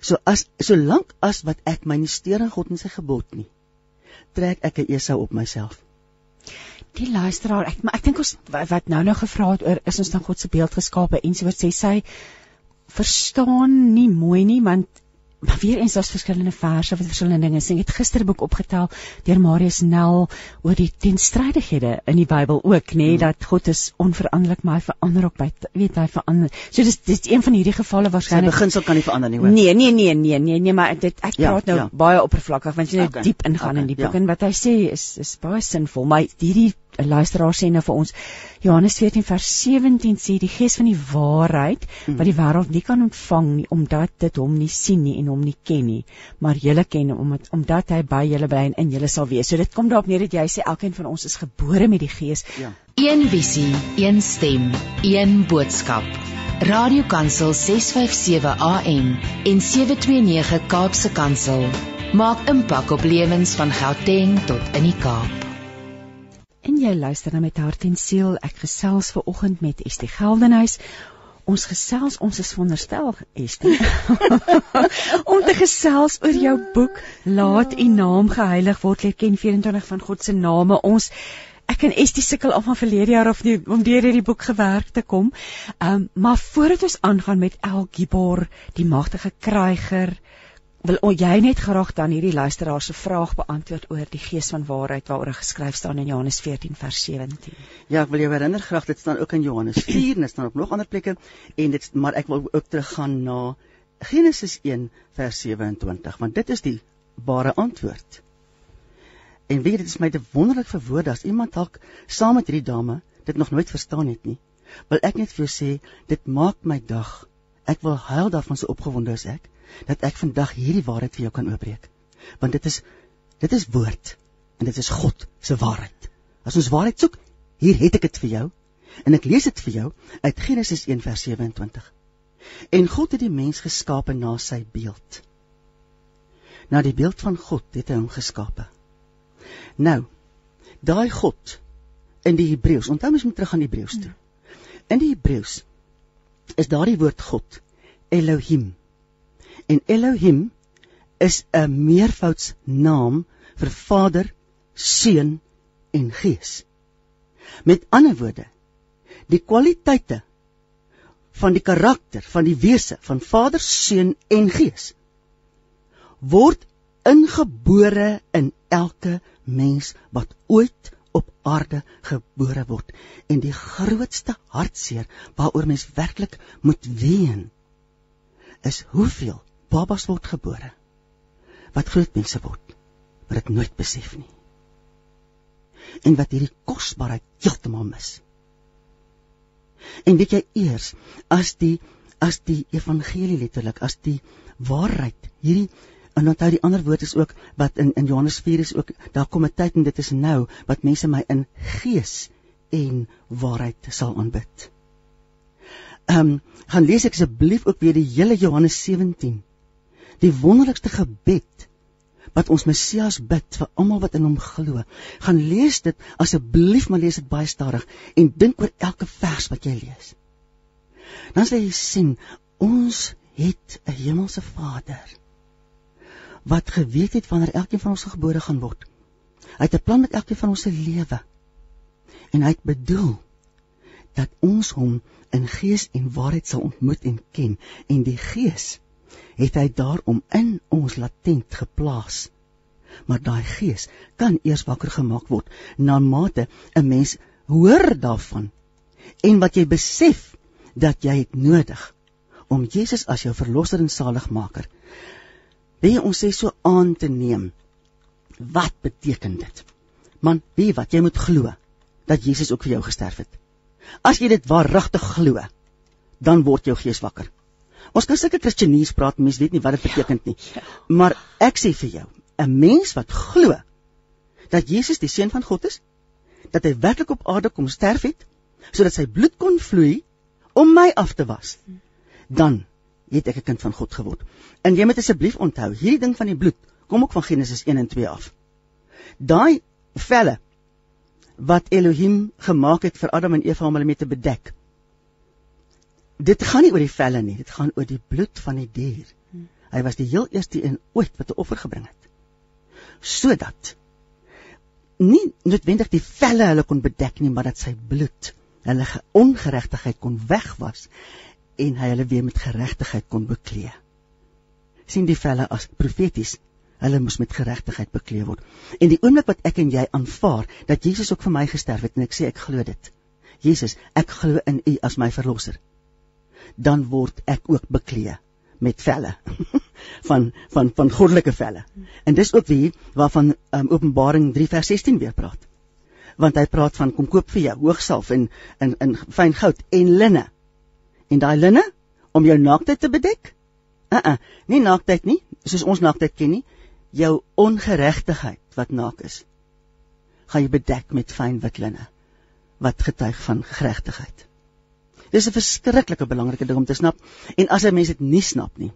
So as solank as wat ek my nie steur aan God en sy gebod nie, trek ek 'n Esau op myself. Die luisteraar, ek maar ek dink ons wat nou nou gevra het oor is ons dan God se beeld geskape en so wat sê sy verstaan nie mooi nie want maar weer eens daar's verskillende verse wat verskillende dinge sê. Ek het gister 'n boek opgetel deur Marius Nel oor die teenstrydighede in die Bybel ook, nê, nee, hmm. dat God is onveranderlik, maar hy verander ook by weet hy verander. So dis dis een van hierdie gevalle waarskynlik. Sy beginsel kan nie verander nie, hoor. Nee, nee, nee, nee, nee, nee, maar dit ek ja, praat nou ja. baie oppervlakkig want jy net okay. diep ingaan okay, in die boek ja. en wat hy sê is is baie sinvol, maar hierdie 'n luisteraar sê nou vir ons Johannes 14 vers 17 sê die gees van die waarheid hmm. wat die wêreld nie kan ontvang nie omdat dit hom nie sien nie en hom nie ken nie maar julle ken hom omdat omdat hy by julle bly en in julle sal wees. So dit kom daarop neer dat jy sê elkeen van ons is gebore met die gees. Ja. Een visie, een stem, een boodskap. Radiokansel 657 AM en 729 Kaapse Kansel maak impak op lewens van Gauteng tot in die Kaap. En jy luister na met hart en siel. Ek gesels ver oggend met Estie Geldenhuis. Ons gesels, ons is wonderstel, Estie. om te gesels oor jou boek Laat U naam geheilig word, leer ken 24 van God se name. Ons ek en Estie sukkel al van verlede jaar of nie om deur hierdie boek gewerk te kom. Ehm um, maar voordat ons aangaan met El Gibor, die magtige kryger, wil o, jy net graag dan hierdie luisteraar se vraag beantwoord oor die gees van waarheid waaroor geskryf staan in Johannes 14 vers 17. Ja, ek wil jou herinner graag dit staan ook in Johannes 4 en dit staan op nog ander plekke en dit maar ek wil ook teruggaan na Genesis 1 vers 27 want dit is die ware antwoord. En weet dit is my te wonderlik vir woorde as iemand dalk saam met hierdie dame dit nog nooit verstaan het nie. Wil ek net vir jou sê dit maak my dag. Ek wil huil daarvan so opgewonde as ek dat ek vandag hierdie waarheid vir jou kan oopbreek. Want dit is dit is woord en dit is God se waarheid. As ons waarheid soek, hier het ek dit vir jou en ek lees dit vir jou uit Genesis 1 vers 27. En God het die mens geskape na sy beeld. Na die beeld van God het hy hom geskape. Nou, daai God in die Hebreëus, onthou mens moet terug aan die Hebreëus toe. In die Hebreëus is daardie woord God Elohim En Elohim is 'n meervoudsnaam vir Vader, Seun en Gees. Met ander woorde, die kwaliteite van die karakter van die wese van Vader, Seun en Gees word ingebore in elke mens wat ooit op aarde gebore word en die grootste hartseer waaroor mens werklik moet ween is hoeveel babas word gebore wat groot mense word maar dit nooit besef nie. En wat hierdie kosbaarheid heeltemal mis. En weet jy eers as die as die evangelie letterlik as die waarheid hierdie en onthou die ander woord is ook wat in in Johannes 4 is ook daar kom 'n tyd en dit is nou wat mense my in gees en waarheid sal aanbid. Ehm um, gaan lees ek asseblief ook weer die hele Johannes 17 die wonderlikste gebed wat ons Messias bid vir almal wat in hom glo. Gaan lees dit asseblief, maar lees dit baie stadig en dink oor elke vers wat jy lees. Dan sal jy sien ons het 'n hemelse Vader wat geweet het wanneer elkeen van ons gebore gaan word. Hy het 'n plan met elkeen van ons se lewe. En hy het bedoel dat ons hom in gees en waarheid sal ontmoet en ken en die gees het hy daarom in ons latent geplaas. Maar daai gees kan eers wakker gemaak word na mate 'n mens hoor daarvan en wat jy besef dat jy het nodig om Jesus as jou verlosser en saligmaker wie ons sê so aan te neem. Wat beteken dit? Man wie wat? Jy moet glo dat Jesus ook vir jou gesterf het. As jy dit waaragtig glo, dan word jou gees wakker. Ons kan sulke Christenies praat, mense weet nie wat dit beteken nie. Ja. Maar ek sê vir jou, 'n mens wat glo dat Jesus die seun van God is, dat hy werklik op aarde kom sterf het sodat sy bloed kon vloei om my af te was, dan het ek 'n kind van God geword. En jy moet asseblief onthou, hierdie ding van die bloed kom ook van Genesis 1 en 2 af. Daai velle wat Elohim gemaak het vir Adam en Eva om hulle mee te bedek. Dit gaan nie oor die velle nie, dit gaan oor die bloed van die dier. Hy was die heel eerste een ooit wat 'n offer gebring het. Sodat nie noodwendig die velle hulle kon bedek nie, maar dat sy bloed hulle ongeregtigheid kon wegwas en hy hulle weer met geregtigheid kon beklee. sien die velle as profeties hulle moes met geregtigheid bekleed word. En die oomblik wat ek en jy aanvaar dat Jesus ook vir my gesterf het en ek sê ek glo dit. Jesus, ek glo in U as my verlosser. Dan word ek ook bekleed met velle van van van goddelike velle. En dis ook wie waarvan um, Openbaring 3 vers 16 weer praat. Want hy praat van kom koop vir jou hoogsalf en in in fyn goud en linne. En daai linne om jou naaktheid te bedek? Uh uh, nie naaktheid nie, soos ons naaktheid ken nie, jou ongeregtigheid wat naak is gaan jy bedek met fyn wit linne wat getuig van geregtigheid dis 'n verskriklike belangrike ding om te snap. En as 'n mens dit nie snap nie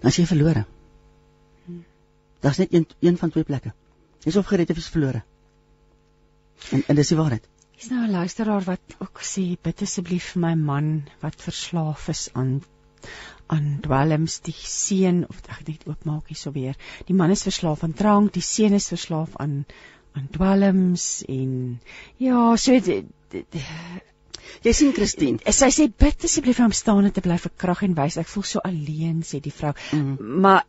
dan is jy verlore daar's net een een van twee plekke. Jy's of gered of jy's verlore en en dis die waarheid. Dis nou 'n luisteraar wat ook sê bid asseblief vir my man wat verslaaf is aan aan dwelms die seun of ek net oopmaak hier so weer. Die man is verslaaf aan drank die seun is verslaaf aan aan dwelms en ja so die, die, jy sien Christine. Sy sê bid asseblief om staan te bly vir krag en wys. Ek voel so alleen sê die vrou. Mm. maar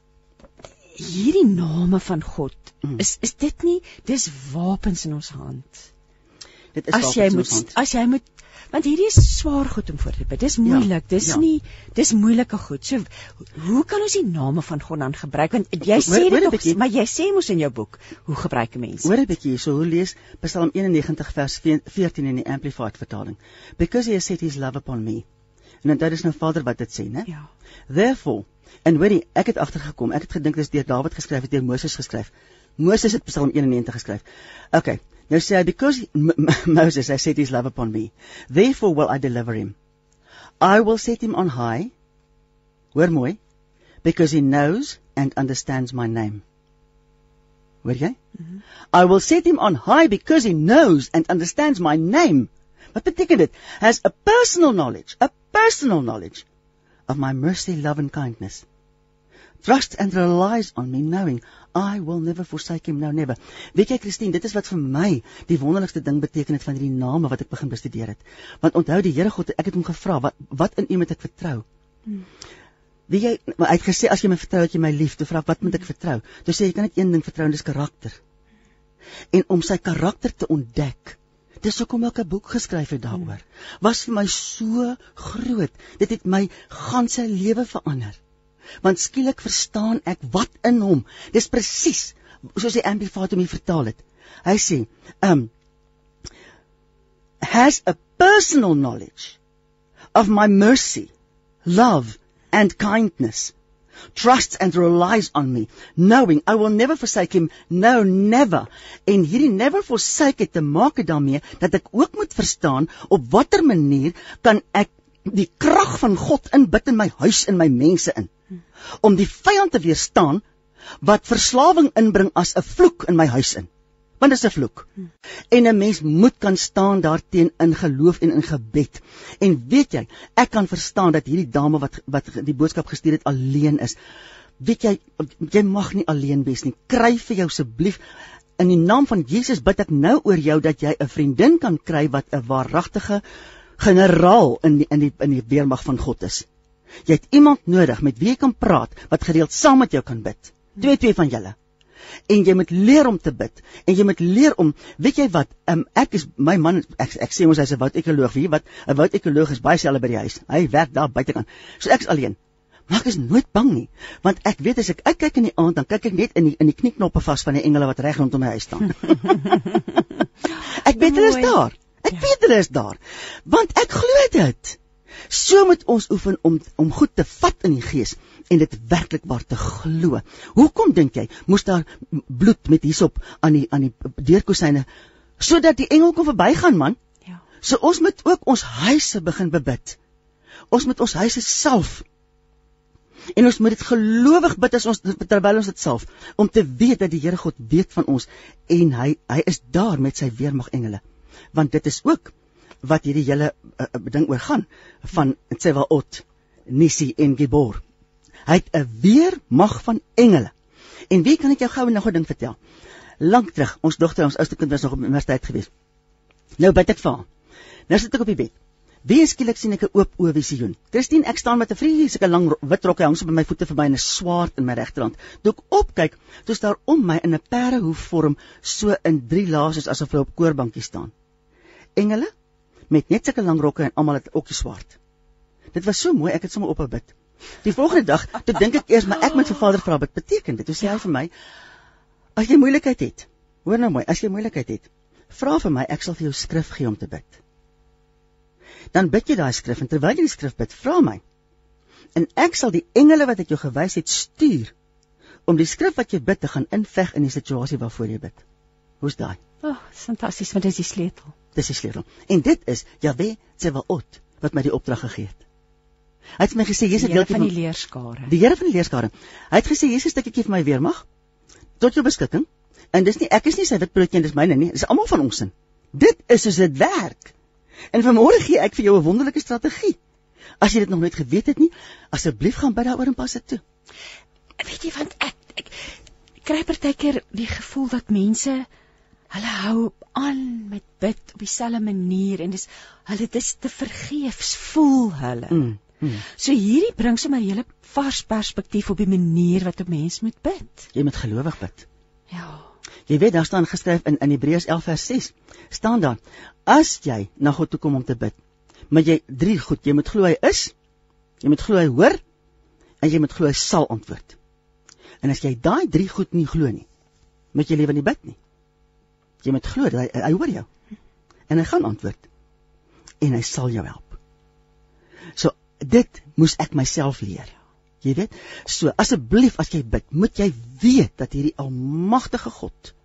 hierdie name van God mm. is is dit nie dis wapens in ons hand. Dit is as jy moet as jy moet want hierdie is swaar goed om voor te bid. Dis ja, moeilik. Dis ja, ja. nie dis moeilike goed. So hoe kan ons die name van God dan gebruik? Want jy sê dit nog, maar jy sê mos in jou boek, hoe gebruik 'n mens? Hoor 'n bietjie hierso, hoe lees Psalm 91 vers 14 in die Amplified vertaling. Because he has set his love upon me. En dit is nou Vader wat dit sê, né? Ja. Therefore, and when he, ek het agtergekom, ek het gedink dit is deur Dawid geskryf, het deur Moses geskryf. Moses het Psalm 91 geskryf. Okay, Nou sê hy because Moses has set his love upon me, therefore will I deliver him. I will set him on high. Hoor mooi, because he knows and understands my name. Hoor jy? Mm -hmm. I will set him on high because he knows and understands my name. Wat beteken dit? Has a personal knowledge, a personal knowledge of my mercy, love and kindness. Trust and relies on me knowing I will never forsake him now never. Weet jy Christine, dit is wat vir my die wonderlikste ding beteken het van hierdie name wat ek begin bestudeer het. Want onthou die Here God, ek het hom gevra, wat wat in U moet ek vertrou? Hmm. Wie jy maar hy het gesê as jy my vertrou, dat jy my lief, toe vra ek wat moet ek vertrou? Toe sê jy kan net een ding vertrou en dis karakter. En om sy karakter te ontdek, dis hoekom ek 'n boek geskryf het daaroor. Was vir my so groot. Dit het my ganse lewe verander want skielik verstaan ek wat in hom. Dis presies soos die amplified hom vertaal het. Hy sê, um has a personal knowledge of my mercy, love and kindness. Trusts and relies on me, knowing I will never forsake him. No, never. En hierdie never forsake het te maak daarmee dat ek ook moet verstaan op watter manier kan ek die krag van God inbid in my huis en my mense in om die vyand te weerstaan wat verslawing inbring as 'n vloek in my huis in. Want dit is 'n vloek. En 'n mens moet kan staan daarteen in geloof en in gebed. En weet jy, ek kan verstaan dat hierdie dame wat wat die boodskap gestuur het alleen is. Weet jy, jy mag nie alleen wees nie. Kry vir jou asseblief in die naam van Jesus bid ek nou oor jou dat jy 'n vriendin kan kry wat 'n waaragtige generaal in die, in die in die weermag van God is. Jy het iemand nodig met wie jy kan praat wat gereeld saam met jou kan bid. Twee twee van julle. En jy moet leer om te bid en jy moet leer om weet jy wat um, ek is my man ek, ek sê ons hy's 'n woudekoloog wie wat 'n woudekoloog is baie selde by die huis hy werk daar buitekant so ek is alleen Maar ek is nooit bang nie, want ek weet as ek uitkyk in die aand, dan kyk ek net in die in die knieknoppe vas van die engele wat reg rondom my huis staan. ek weet hulle is daar. Ek ja. weet hulle is daar. Want ek glo dit. So moet ons oefen om om goed te vat in die gees en dit werklik waar te glo. Hoekom dink jy moes daar bloed met hierop aan die aan die deurkosyne sodat die engel kon verbygaan man? Ja. So ons moet ook ons huise begin bebid. Ons moet ons huise self En ons moet dit gelowig bid as ons terwyl ons dit self om te weet dat die Here God weet van ons en hy hy is daar met sy weermag engele. Want dit is ook wat hierdie hele uh, ding oor gaan van Tsevaot, Nisi en Gibor. Hy het 'n weermag van engele. En wie kan ek jou gou nog 'n ding vertel? Lank terug, ons dogter, ons ouste kind was nog op universiteit gewees. Nou bid ek vir haar. Nou sit ek op die bed. Wie skielik sien ek 'n oop oë visioen. Christine, ek staan met 'n vreeslike lang wit rok, hy hang so by my voete verby en 'n swaard in my regterhand. Toe ek opkyk, toe staan om my in 'n perehoof vorm so in drie lae soos asof hulle op koorbankie staan. Engele met net sulke lang rokke en almal het ook die swaard. Dit was so mooi, ek het sommer op 'n bid. Die volgende dag, toe dink ek eers maar ek moet vir Vader vra wat beteken dit. Toe sê hy vir my: "As jy moeilikheid het, hoor nou mooi, as jy moeilikheid het, vra vir my, ek sal vir jou skrif gee om te bid." dan bid jy daai skrif en terwyl jy die skrif bid, vra my. En ek sal die engele wat ek jou gewys het stuur om die skrif wat jy bid te gaan inveg in die situasie waarvoor jy bid. Hoe's daai? Ag, oh, fantasties, want dit is die sleutel. Dis die sleutel. En dit is Jahwe Tsevaot wat my die opdrag gegee het. Hy het my gesê Jesus deel van die leerskare. Die Here van die leerskare. Hy het gesê Jesus stukkie vir my weermag tot jou beskikking. En dis nie ek is nie sy wit broodjie en dis myne nie. Dis almal van ons sin. Dit is soos dit werk. En vanmôre gee ek vir jou 'n wonderlike strategie. As jy dit nog nooit geweet het nie, asseblief gaan bid daaroor en pas dit toe. Weet jy want ek, ek kry partykeer die gevoel dat mense hulle hou aan met bid op dieselfde manier en dis hulle dis te vergeefs voel hulle. Mm, mm. So hierdie bring sommer 'n hele vars perspektief op die manier wat 'n mens moet bid. Jy moet gelowig bid. Ja. Jy weet daar staan geskryf in in Hebreërs 11 vers 6 staan daar as jy na God toe kom om te bid maar jy drie goed jy moet glo hy is jy moet glo hy hoor en jy moet glo hy sal antwoord en as jy daai drie goed nie glo nie moet jy lewe nie bid nie jy moet glo hy, hy hoor jou en hy gaan antwoord en hy sal jou help so dit moes ek myself leer Jy weet, so asseblief as jy bid, moet jy weet dat hierdie almagtige God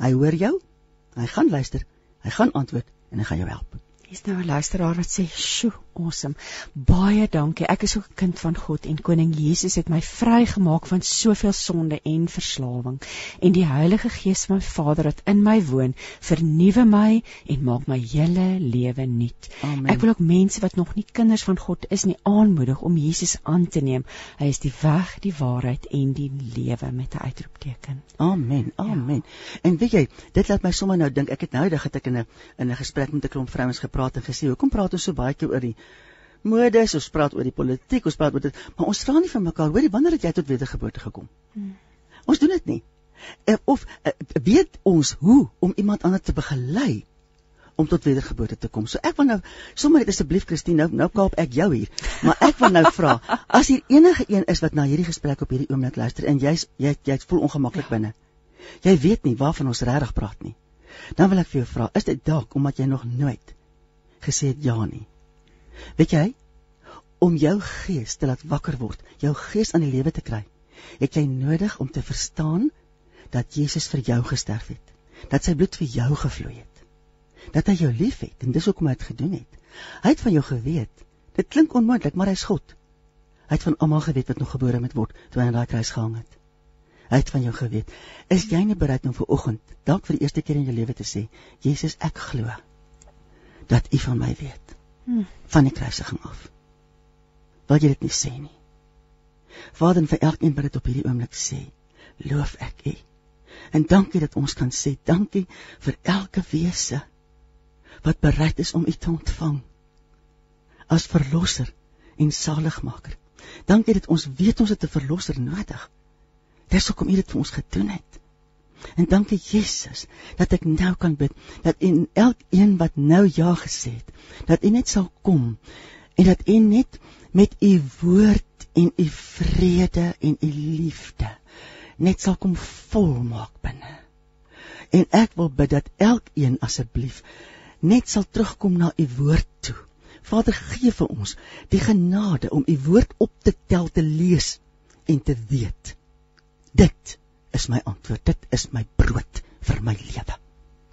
Hy hoor jou. Hy gaan luister. Hy gaan antwoord en hy gaan jou help. Hier's nou 'n luisteraar wat sê, "Sjoe, awesome. Baie dankie. Ek is ook 'n kind van God en koning Jesus het my vrygemaak van soveel sonde en verslawing. En die Heilige Gees van my Vader wat in my woon, vernuwe my en maak my hele lewe nuut. Ek wil ook mense wat nog nie kinders van God is nie aanmoedig om Jesus aan te neem. Hy is die weg, die waarheid en die lewe met 'n uitroepteken. Amen. Amen. Ja. En weet jy, dit laat my sommer nou dink, ek het nou eendag het ek in 'n in 'n gesprek met 'n klomp vrouens gepraat en gesê, "Hoekom praat ons so baie keer oor die modes, ons praat oor die politiek, ons praat oor dit, maar ons vra nie vir mekaar, hoorie, wanneer het jy tot wedergeboorte gekom?" Hmm. Ons doen dit nie. Eh, of eh, weet ons hoe om iemand anders te begelei om tot wedergeboorte te kom. So ek wil nou sommer net asseblief Christine, nou nou kaap ek jou hier. Maar ek wil nou vra, as hier enige een is wat na hierdie gesprek op hierdie oomblik luister en jy's jy jy voel ongemaklik ja. binne. Jy weet nie waarvan ons regtig praat nie. Dan wil ek vir jou vra, is dit dalk omdat jy nog nooit gesê het ja nie. Weet jy, om jou gees te laat wakker word, jou gees aan die lewe te kry, het jy nodig om te verstaan dat Jesus vir jou gesterf het, dat sy bloed vir jou gevloei het, dat hy jou liefhet en dis hoekom hy dit gedoen het. Hy het van jou geweet. Dit klink onmoontlik, maar hy's God. Hy het van almal geweet wat nog gebore moet word toe hy aan daai kruis gehang het. Hy het van jou geweet. Is jy nie bereid om vir oggend, dalk vir die eerste keer in jou lewe te sê, Jesus, ek glo dat u van my weet. Hmm. Van die kruisiging af. Wil jy dit nie sê nie? Vader, vir elkeen wat dit op hierdie oomblik sê, loof ek u. En dankie dat ons kan sê dankie vir elke wese wat bereid is om U te ontvang as verlosser en saligmaker. Dankie dat ons weet ons het 'n verlosser nodig. Dis hoekom U dit vir ons gedoen het. En dankie Jesus dat ek nou kan bid dat in elkeen wat nou ja gesê het, dat U net sal kom en dat U net met U woord en U vrede en U liefde net sal kom volmaak binne. En ek wil bid dat elkeen asseblief net sal terugkom na u woord toe. Vader, gee vir ons die genade om u woord op te tel, te lees en te weet. Dit is my antwoord. Dit is my brood vir my lewe.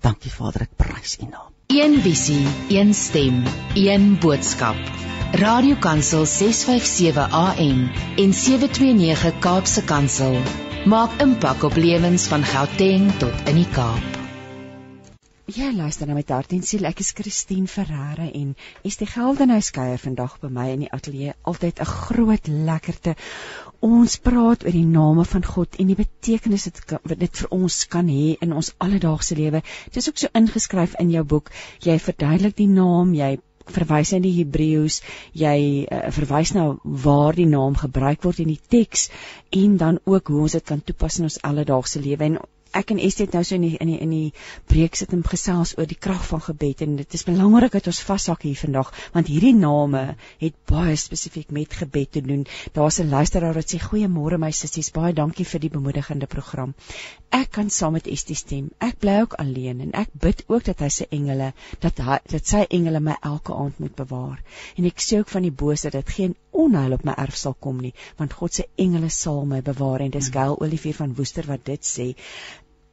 Dankie Vader, ek prys U naam. Een visie, een stem, een boodskap. Radiokansel 657 AM en 729 Kaapse Kansel maak impak op lewens van Gauteng tot in die Kaap. Ja, luister na my hart en siel. Ek is Christine Ferreira en is die Geldenhuis kuier vandag by my in die ateljee. Altyd 'n groot lekkerte. Ons praat oor die name van God en die betekenis wat dit vir ons kan hê in ons alledaagse lewe. Dit is ook so ingeskryf in jou boek. Jy verduidelik die naam, jy verwys na die Hebreëus, jy uh, verwys na waar die naam gebruik word in die teks en dan ook hoe ons dit kan toepas in ons alledaagse lewe en ek en Estie het nou so in die in die in die preek sit en gesels oor die krag van gebed en dit is belangrik dat ons vashak hier vandag want hierdie name het baie spesifiek met gebed te doen. Daar's 'n luisteraar wat sê goeiemôre my sissies, baie dankie vir die bemoedigende program. Ek kan saam met Estie stem. Ek bly ook alleen en ek bid ook dat hy se engele dat hy dat sy engele my elke aand moet bewaar. En ek sê ook van die bose dat geen onheil op my erf sal kom nie, want God se engele sal my bewaar en dis Gail Olivier van Woester wat dit sê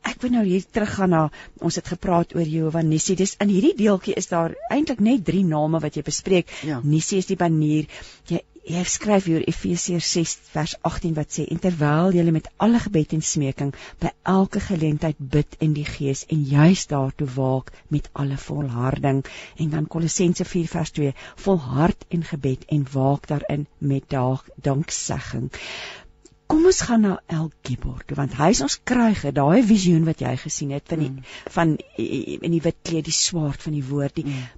ek wil nou hier teruggaan na ons het gepraat oor Jehovah Nissi. Dis in hierdie deeltjie is daar eintlik net 3 name wat jy bespreek. Ja. Nissi is die banier. Jy jy skryf hier Efesiërs 6 vers 18 wat sê en terwyl jy met alle gebed en smeking by elke geleentheid bid in die gees en juis daartoe waak met alle volharding en dan Kolossense 4 vers 2 volhard in gebed en waak daarin met daag danksegging. Kom ons gaan na El Gibor toe want hy is ons kruige, daai visioen wat jy gesien het van die mm. van in die wit kleed, die swaard van die woord, die mm.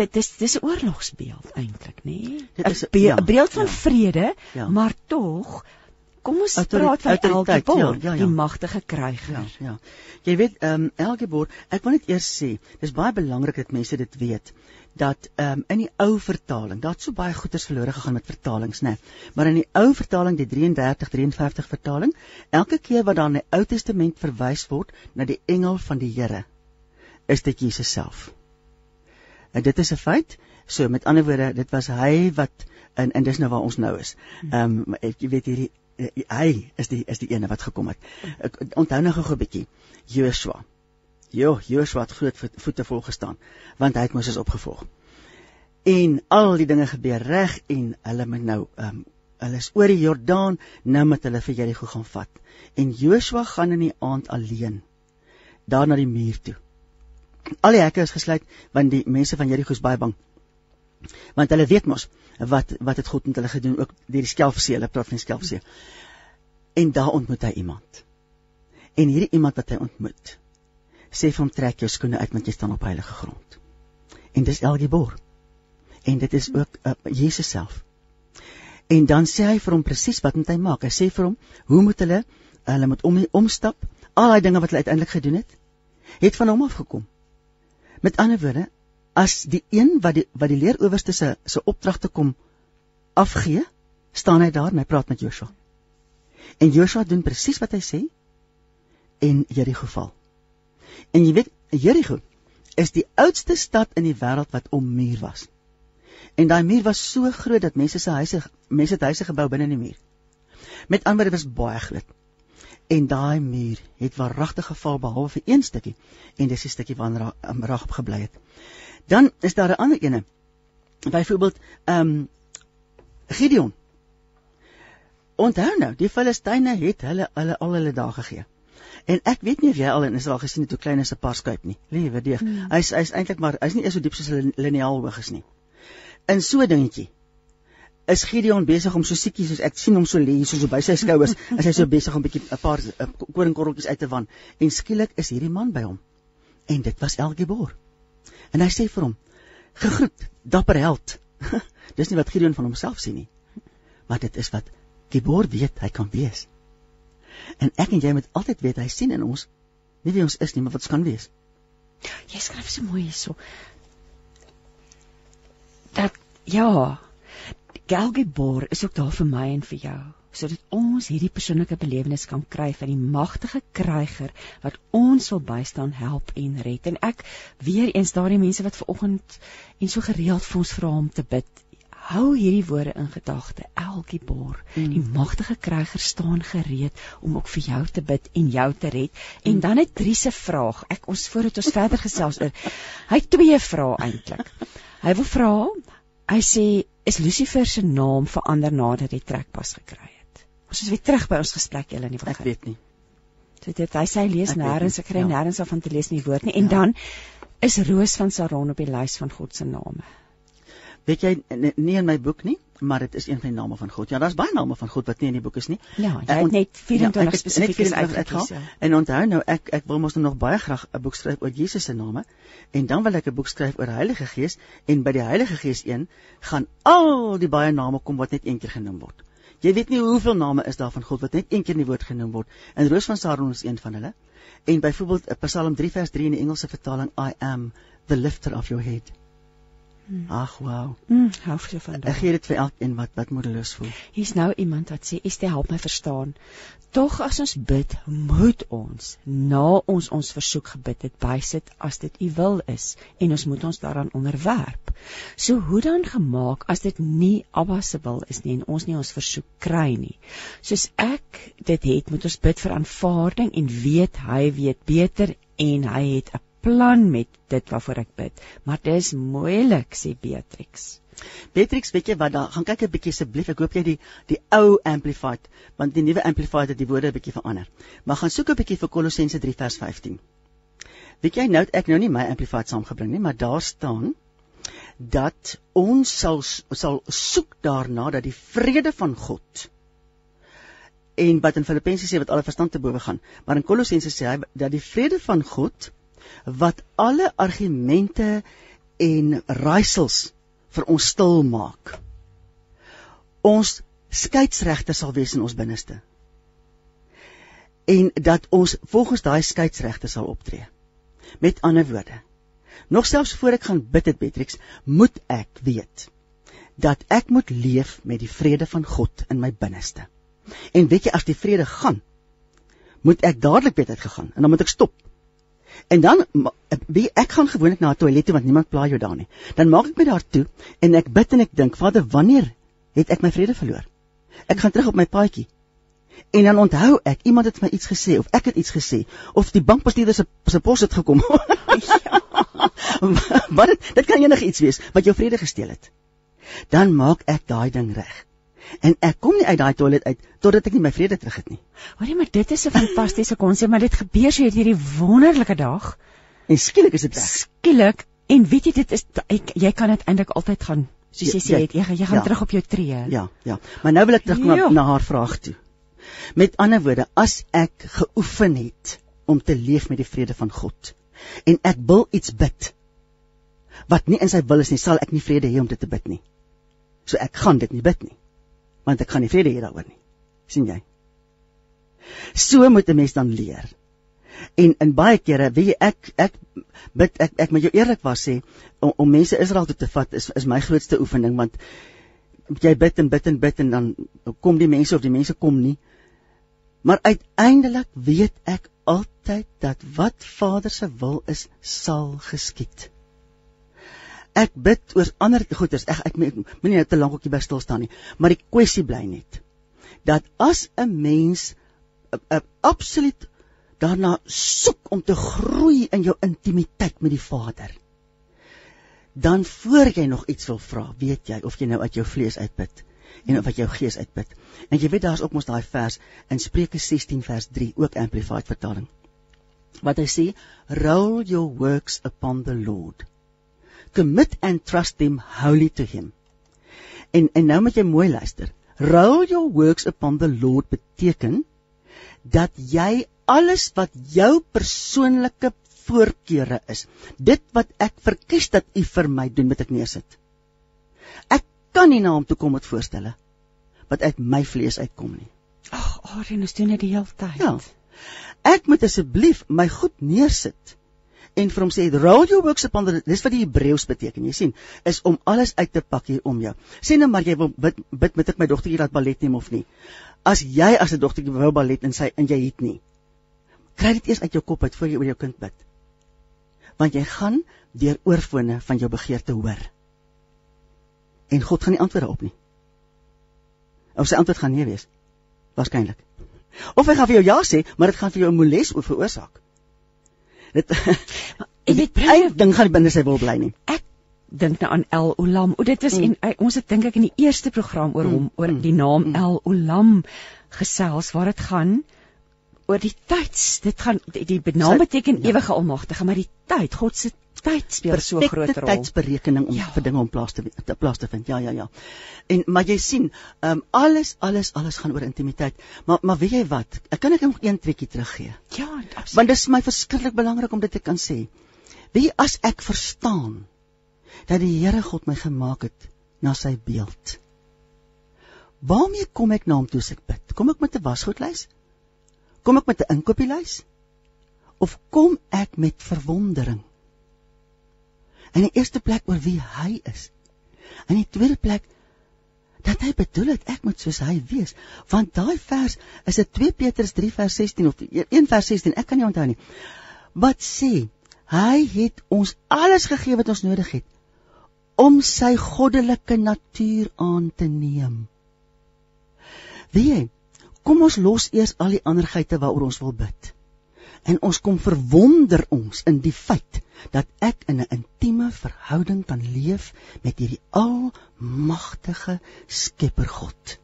dit dis dis 'n oorlogsbeeld eintlik, nê? Nee? Dit is 'n be ja, beeld van ja, vrede, ja. maar tog kom ons praat van El Gibor, ja, ja, ja. die magtige kruiger. Ja, ja. Jy weet, ehm um, El Gibor, ek wil net eers sê, dis baie belangrik dat mense dit weet dat um, in die ou vertaling, daar het so baie goeders verlore gegaan met vertalings, né? Nee. Maar in die ou vertaling, die 33 53 vertaling, elke keer wat daar in die Ou Testament verwys word na die engel van die Here, is dit Jesus self. En dit is 'n feit. So met ander woorde, dit was hy wat en en dis nou waar ons nou is. Ehm um, jy weet hierdie eh, hy is die is die ene wat gekom het. Ek onthou nog 'n bietjie. Joshua. Jo, Joshua het groot voete vol gestaan want hy het Moses opgevolg. En al die dinge gebeur reg en hulle moet nou ehm um, hulle is oor die Jordaan nou met hulle vir Jerigo gaan vat. En Joshua gaan in die aand alleen daar na die muur toe. Al die hekke is gesluit want die mense van Jerigo is baie bang. Want hulle weet mos wat wat het God met hulle gedoen ook deur die Skelfsee, hulle praat van die Skelfsee. En daar ontmoet hy iemand. En hierdie iemand wat hy ontmoet, sê vir hom trek jou skoene uit want jy staan op heilige grond. En dis Elgebor. En dit is ook uh, Jesus self. En dan sê hy vir hom presies wat moet hy maak. Hy sê vir hom hoe moet hulle hulle moet om omstap. Al daai dinge wat hulle uiteindelik gedoen het, het van hom afgekom. Met ander woorde, as die een wat die wat die leeroowerste se se opdragte kom afgee, staan hy daar en hy praat met Joshua. En Joshua doen presies wat hy sê en Jericho val. En jy weet, Jericho is die oudste stad in die wêreld wat ommuur was. En daai muur was so groot dat mense se huise mense het huise gebou binne in die muur. Met ander woorde was baie groot. En daai muur het waaragtig geval behalwe vir een stukkie en dis die stukkie waar Rahab um, gebly het. Dan is daar 'n ander ene. Byvoorbeeld, ehm um, Gideon. Onthou nou, die Filistyne het hulle hulle al hulle dae gegee. En ek weet nie of jy al in Israel gesien het hoe klein is 'n paskuip nie. Liewe deeg. Hmm. Hy's hy's eintlik maar hy's nie eens so diep soos 'n lineaal hoog is nie. In so 'n dingetjie is Gideon besig om so siekies soos ek sien hom so lê so so by sy skouers, as hy so besig om 'n bietjie 'n paar koringkorreltjies uit te wan en skielik is hierdie man by hom. En dit was Elgebor. En hy sê vir hom: "Gegroet, dapper held." Dis nie wat Gideon van homself sien nie. Maar dit is wat Gebor weet hy kan wees. En ek en jy moet altyd weet hy sien in ons nie wie ons is nie, maar wat ons kan wees. Jy skryf so mooi hierso. Dat ja, Galgebor is ook daar vir my en vir jou sodat ons hierdie persoonlike belewenis kan kry van die magtige kryger wat ons wil bystaan, help en red. En ek weer eens daardie mense wat ver oggend en so gereeld vir ons vra om te bid, hou hierdie woorde in gedagte. Elkie bor, mm. die magtige kryger staan gereed om ook vir jou te bid en jou te red. En mm. dan het Dries se vraag. Ek ons voordat ons verder gesels oor. Hy het twee vrae eintlik. Hy wil vra, hy sê is Lucifer se naam verander nadat hy trekpas gekry het. Ons is weer terug by ons gesprek julle nie wil Ek weet nie. So dit hy sê lees nêrens, ek kry ja. nêrens af van te lees in die woord nie. En ja. dan is Roos van Saron op die lys van God se name. Weet jy nie in my boek nie, maar dit is een van die name van God. Ja, daar's baie name van God wat nie in die boek is nie. Ja, jy het net 24 ja, spesifiek uitgehaal. Ja. En onthou nou ek ek wil mos nog baie graag 'n boek skryf oor Jesus se name en dan wil ek 'n boek skryf oor Heilige Gees en by die Heilige Gees 1 gaan al die baie name kom wat net een keer genoem word. Jy weet nie hoeveel name is daar van God wat net een keer in die woord genoem word. En Roos van Saron is een van hulle. En byvoorbeeld Psalm 3 vers 3 in die Engelse vertaling I am the lifter of your head. Hmm. Ag wow. Mm, hou vir van daai. Ek gee dit vir elkeen wat wat moedeloos voel. Hier's nou iemand wat sê, "Is dit help my verstaan." Tog as ons bid, moet ons na ons ons versoek gebid het bysit as dit U wil is en ons moet ons daaraan onderwerp. So hoe dan gemaak as dit nie Abba se wil is nie en ons nie ons versoek kry nie. Soos ek dit het, moet ons bid vir aanvaarding en weet hy weet beter en hy het 'n plan met dit waarvoor ek bid, maar dit is moeilik sê Beatrix. Beatrix, weet jy wat, dan gaan kyk 'n bietjie asseblief. Ek hoop jy die die ou amplified, want die nuwe amplified het die woorde 'n bietjie verander. Maar gaan soek 'n bietjie vir Kolossense 3 vers 15. Weet jy nou ek nou nie my amplified saamgebring nie, maar daar staan dat ons sal sal soek daarna dat die vrede van God en wat in Filippense sê wat alle verstand te bowe gaan, maar in Kolossense sê hy dat die vrede van God wat alle argumente en raaisels vir ons stil maak. Ons skeidsregter sal wees in ons binneste. En dat ons volgens daai skeidsregter sal optree. Met ander woorde, nog selfs voor ek gaan bid het Beatrix, moet ek weet dat ek moet leef met die vrede van God in my binneste. En weet jy as die vrede gaan, moet ek dadelik weet uitgegaan en dan moet ek stop En dan wie ek gaan gewoonlik na 'n toilet toe want niemand pla jou daar nie. Dan maak ek my daar toe en ek bid en ek dink, Vader, wanneer het ek my vrede verloor? Ek gaan terug op my paadjie. En dan onthou ek, iemand het my iets gesê of ek het iets gesê of die bankbestuurder se se pos het gekom. ja. Wat dit, dit kan enigiets wees wat jou vrede gesteel het. Dan maak ek daai ding reg en ek kom nie uit daai toilet uit totdat ek nie my vrede terug het nie. Hoorie, maar dit is 'n fantastiese konsep, maar dit gebeur so hierdie wonderlike dag. En skielik is dit weg. Skielik en weet jy dit is ek, jy kan dit eintlik altyd gaan soos jy sê jy, jy, jy gaan ja. terug op jou tree. Ja, ja. Maar nou wil ek terugkom na, na haar vraag toe. Met ander woorde, as ek geoefen het om te leef met die vrede van God en ek wil iets bid wat nie in sy wil is nie, sal ek nie vrede hê om dit te bid nie. So ek gaan dit nie bid nie want ek gaan nie vrede hê daaroor nie. sien jy? So moet 'n mens dan leer. En in baie kere, weet jy, ek ek bid ek ek moet jou eerlik was sê om, om mense Israel toe te vat is is my grootste oefening want jy bid en bid en bid en dan kom die mense of die mense kom nie. Maar uiteindelik weet ek altyd dat wat Vader se wil is sal geskied ek bid oor ander goeders. Ek ek moenie nou te lank ook hier by stil staan nie, maar die kwessie bly net dat as 'n mens 'n absoluut daarna soek om te groei in jou intimiteit met die Vader, dan voor jy nog iets wil vra, weet jy of jy nou uit jou vlees uitbid en of uit jou gees uitbid. En jy weet daar's ook mos daai vers in Spreuke 16 vers 3 ook amplified vertaling. Wat hy sê, roll your works upon the Lord commit and trust them wholly to him En en nou moet jy mooi luister. Roll your works upon the Lord beteken dat jy alles wat jou persoonlike voorkeure is, dit wat ek verkies dat u vir my doen, moet ek neersit. Ek kan nie na hom toe kom met voorstelle wat uit my vlees uitkom nie. Ag, Arien, ons doen dit die hele tyd. Ja. Ek moet asseblief my goed neersit en vir hom sê roll your works upon the dis wat die Hebreëus beteken. Jy sien is om alles uit te pak hier om jou. Sê nou maar jy wil bid bid met ek my dogtertjie laat ballet neem of nie. As jy as 'n dogtertjie wou ballet in sy en jy het nie kry dit eers uit jou kop uit voor jy oor jou kind bid. Want jy gaan deur oorfone van jou begeerte hoor. En God gaan nie antwoorde op nie. Of sy antwoord gaan nee wees. Waarskynlik. Of hy gaan vir jou ja sê maar dit gaan vir jou 'n moles veroorsaak Dit ek weet ek dink gaan binne sy wil bly nie. Ek dink nou aan El Olam. O dit was mm. en ons het dink ek in die eerste program oor mm. hom oor mm. die naam mm. El Olam gesels waar dit gaan oor die tyds. Dit gaan die, die naam beteken ja. ewige almagtige, maar die tyd, God se tyd speel so 'n groot rol. Tydsberekening om ja. vir dinge om plaas te te plaas te vind. Ja, ja, ja. En maar jy sien, ehm um, alles alles alles gaan oor intimiteit. Maar maar weet jy wat? Ek kan ek nog een tweetjie teruggee. Ja, absoluut. Want dit is my verskriklik belangrik om dit te kan sê. Wie as ek verstaan dat die Here God my gemaak het na sy beeld. Waarmee kom ek na hom toe as ek bid? Kom ek met 'n wasgoedlys? Kom ek met 'n inkopieslys? Of kom ek met verwondering? In die eerste plek oor wie hy is. In die tweede plek dat hy bedoel het ek moet soos hy wees. Want daai vers is dit 2 Petrus 3 vers 16 of 1 vers 16, ek kan nie onthou nie. Wat sê? Hy het ons alles gegee wat ons nodig het om sy goddelike natuur aan te neem. Wie? Kom ons los eers al die ander geite waaroor ons wil bid en ons kom verwonder ons in die feit dat ek in 'n intieme verhouding kan leef met hierdie almagtige Skepper God.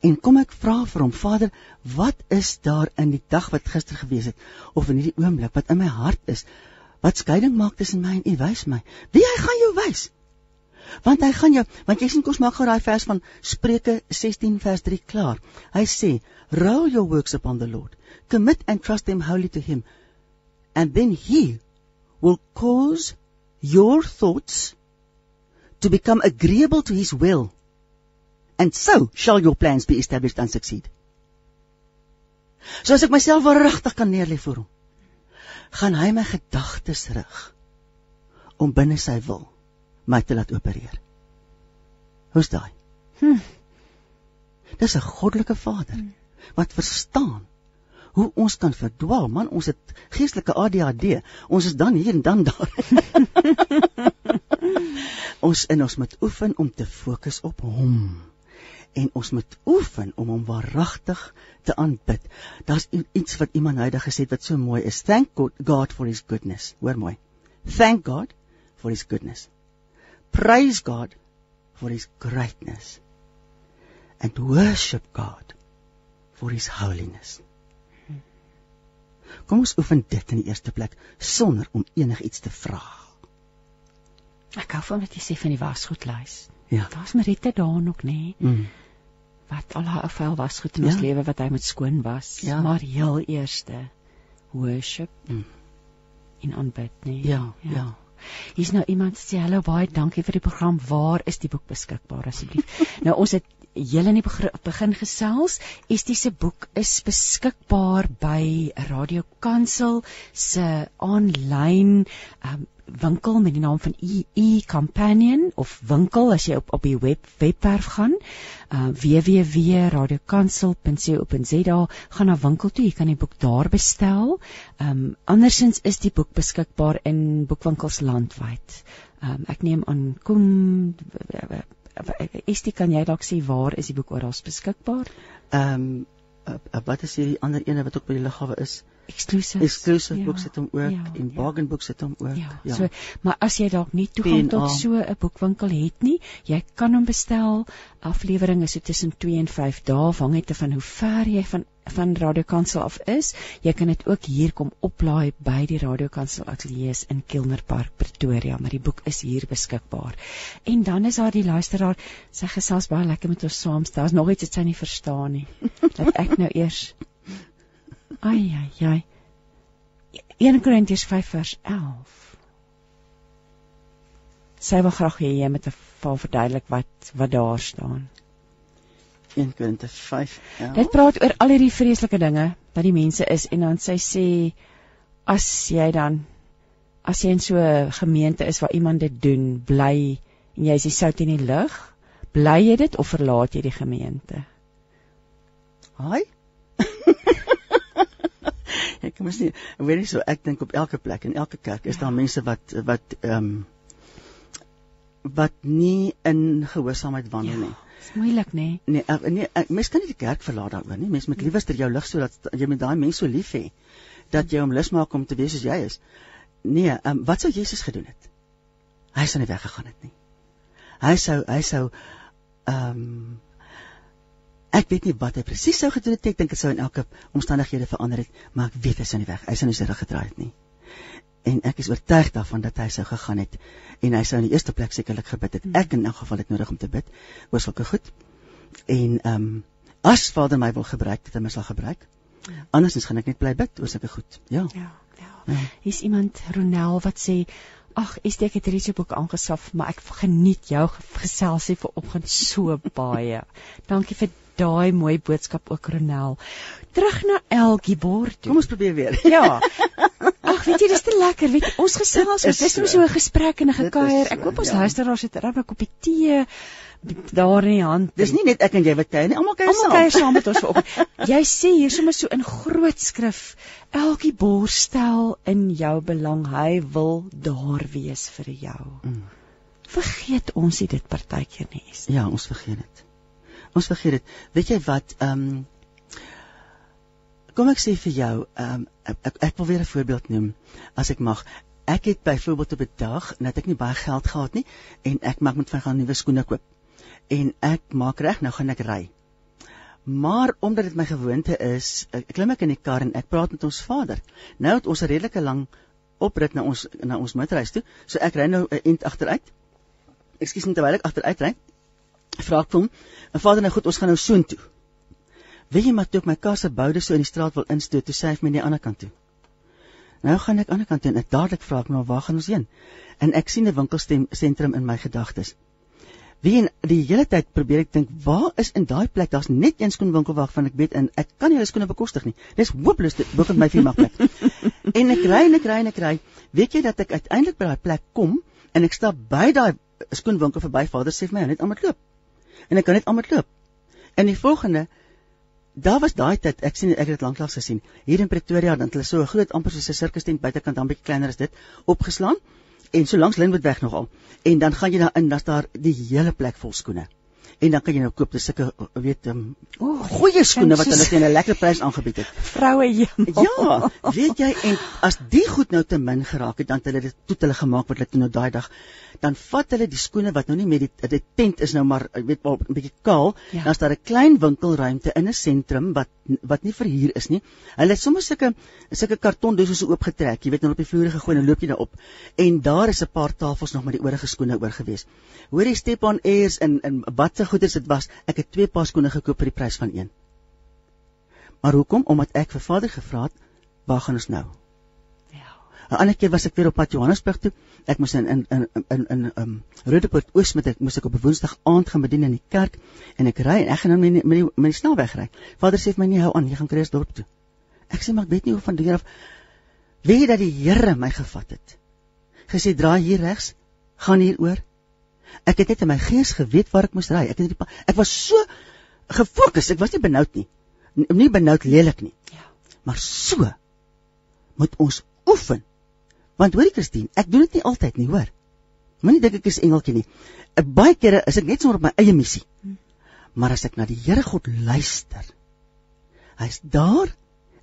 En kom ek vra vir hom, Vader, wat is daar in die dag wat gister gewees het of in hierdie oomblik wat in my hart is wat skeiding maak tussen my en U? Wys my. Wie hy gaan jou wys? Want hy gaan jou, want jy sien kos maak gou daai vers van Spreuke 16 vers 3 klaar. Hy sê, "Roll your works upon the Lord." commit and trust them wholly to Him. And then He will cause your thoughts to become agreeable to His will. And so shall your plans be established and succeed. So as ek myself regtig kan neerlê voor hom, gaan hy my gedagtes rig om binne sy wil my te laat opereer. Hoe's daai? Hm. Dis 'n goddelike Vader wat verstaan hoe ons kan verdwaal. Man ons het geestelike ADHD ons is dan hier en dan daar. Ons en ons moet oefen om te fokus op hom. En ons moet oefen om hom waaragtig te aanbid. Daar's iets wat iemand hydig gesê het wat so mooi is. Thank god, god for his goodness. Hoor mooi. Thank god for his goodness praise god for his greatness and worship god for his holiness Kom ons oefen dit in die eerste plek sonder om enigiets te vra. Ek hou van wat jy sê van die wasgoedlys. Ja. Daar's Marita daar nog nê. Nee? Mm. Wat al haar vuil wasgoed in ja. ons lewe wat hy moet skoon was, ja. maar heel eerste worship mm. en aanbid nê. Nee? Ja, ja. ja. Hier's nou iemand sê hallo baie dankie vir die program. Waar is die boek beskikbaar asseblief? nou ons het julle in die begin gesels. Estie se boek is beskikbaar by Radio Kansel se aanlyn um, winkel met die naam van EE Companion of winkel as jy op op die web webwerf gaan uh, www.radiokansel.co.za gaan na winkel toe jy kan die boek daar bestel. Ehm um, andersins is die boek beskikbaar in boekwinkels landwyd. Ehm um, ek neem aan kom Estie kan jy dalk sê waar is die boek oral beskikbaar? Ehm um, wat is hierdie ander ene wat ook by die lughawe is? Exclusive. Exclusive ja, books het hom ook ja, en ja. bargain books het hom ook. Ja. ja. So, maar as jy dalk nie toegang tot so 'n boekwinkel het nie, jy kan hom bestel. Aflewering is so tussen 2 en 5 dae, hang net van hoe ver jy van van Radio Kansel af is. Jy kan dit ook hier kom oplaai by die Radio Kansel ateljee in Kilner Park Pretoria, maar die boek is hier beskikbaar. En dan is daar die luisteraar, sy gesels baie lekker met ons saamstel. Daar's nog iets wat sy nie verstaan nie. Laat ek nou eers Ai ai ai. 1 Korintiërs 5 vers 11 sy wil graag hê jy moet val verduidelik wat wat daar staan. 1 Korinte 5. Ja. Dit praat oor al hierdie vreeslike dinge wat die mense is en dan sy sê as jy dan as jy in so 'n gemeente is waar iemand dit doen, bly en jy is die sout in die lig, bly jy dit of verlaat jy die gemeente? Haai. Ek moet sê, weet jy so, ek dink op elke plek en elke kerk is daar mense wat wat ehm um, wat nie in gehoorsaamheid wandel nie. Ja, dis moeilik nê. Nee, nee, nee mens kan nie die kerk verlaat daaroor nie. Mens moet liewer jou lig sodat jy met daai mense so lief hê dat jy hom lus maak om te wees soos jy is. Nee, um, wat sou Jesus gedoen het? Hy sou nie weggegaan het nie. Hy sou hy sou ehm um, ek weet nie wat hy presies sou gedoen het. Ek dink dit sou in elke omstandighede verander het, maar ek weet hy sou nie weg. Hy sou nie sy rug gedraai het nie en ek is oortuig daarvan dat hy sou gegaan het en hy sou in die eerste plek sekerlik gebid het. Ek in elk geval het nodig om te bid oor sulke goed. En ehm um, as Vader my wil gebruik, dit hom sal gebruik. Andersins gaan ek net bly bid oor sulke goed. Ja. Ja. Ja. ja. Hier's iemand Ronel wat sê Ag, ek dit hierdie boek aangeskaf, maar ek geniet jou geselsie vanoggend so baie. Dankie vir daai mooi boodskap ook Ronel. Terug na Elgie Bord. Kom ons probeer weer. Ja. Ag, weet jy, dis te lekker. Weet ons gesels, ons is net so 'n gesprek en 'n gekuier. Ek hoop ons ja. luisteraars het reg 'n koppie tee daar in die hand. Dis nie net ek en jy wat kuier nie, almal kuier saam. Almal kuier saam met ons vanoggend. Jy sê hier sommer so in groot skrif, elkie borstel in jou belang, hy wil daar wees vir jou. Mm. Vergeet ons dit partykeer nie. Ja, ons vergeet dit. Ons vergeet dit. Weet jy wat? Ehm um, Kom ek sê vir jou, ehm um, ek, ek ek wil weer 'n voorbeeld noem as ek mag. Ek het byvoorbeeld op 'n dag, net ek nie baie geld gehad nie en ek maak met van gaan nuwe skoene koop. En ek maak reg, nou gaan ek ry. Maar omdat dit my gewoonte is, ek klim ek in die kar en ek praat met ons Vader. Nou het ons 'n redelike lang oprit na ons na ons motorhuis toe. So ek ry nou 'n end agteruit. Ekskuus terwyl ek agteruit ry vra ek hom, "My vader, nou goed, ons gaan nou soontoe." Weet jy maar toe ek my kar se boude so in die straat wil instoot, toe sê hy my aan die ander kant toe. Nou gaan ek aan die ander kant toe en ek dadelik vra ek nou waar gaan ons heen? En ek sien 'n winkelsentrum in my gedagtes. Wie en die hele tyd probeer ek dink, waar is in daai plek? Daar's net een skoenwinkel waarvan ek weet en ek kan nie hulle skoene bekostig nie. Dis hopeloos bo op my firma plek. en ek ry en ek ry en ek ry. Weet jy dat ek uiteindelik by daai plek kom en ek stap by daai skoenwinkel verby. Vader sê vir my, "Net almal loop." En ek kan net almal loop. En die volgende Daar was daai tyd, ek sien ek het dit lanklaas gesien. Hier in Pretoria dan hulle so 'n groot amper soos 'n sirkustent buitekant dan bietjie kleiner as dit opgeslaan en so langs Lynnwood weg nogal. En dan gaan jy daar in, dan's daar die hele plek vol skoene en dan kan jy nou koop dis sulke weet um, oh, goeie skoene wat hulle teen 'n lekker prys aangebied het. Vroue hemel. Ja, weet jy en as die goed nou te min geraak het dan het hulle dit toe hulle gemaak wat hulle toe nou daai dag dan vat hulle die skoene wat nou nie met die die tent is nou maar weet wel 'n bietjie kaal ja. dan's daar 'n klein winkelruimte in 'n sentrum wat wat nie verhuur is nie. Hulle het sommer sulke sulke kartondosse so oopgetrek, jy weet nou op die vloer gegooi en loop jy daar op en daar is 'n paar tafels nog met die oorige skoene oor gewees. Hoor jy Stepan Airs in in wat se goeders dit was, ek het twee paar skoene gekoop vir die prys van een. Maar hoekom? Omdat ek vir Vader gevra het, waar gaan ons nou? Ja. 'n Ander keer was ek weer op pad Johannesburg toe. Ek moes in in in in in um Rodepoort Oos met ek moes ek op 'n Woensdag aand gaan bedien in die kerk en ek ry en ek gaan nou met die met die, met die snelweg ry. Vader sê vir my nie hou aan, jy gaan Kruisdorp toe. Ek sê maar ek weet nie hoe van deur af weet jy dat die Here my gevat het. Gesê draai hier regs, gaan hier oor Ek het net in my gees geweet waar ek moes ry. Ek het die, ek was so gefokus. Ek was nie benoud nie. Nie benoud lelik nie. Ja. Maar so moet ons oefen. Want hoorie Christine, ek doen dit nie altyd nie, hoor. Moenie dink ek is engeltjie nie. 'n Baie kere is ek net sommer op my eie missie. Hm. Maar as ek na die Here God luister, hy's daar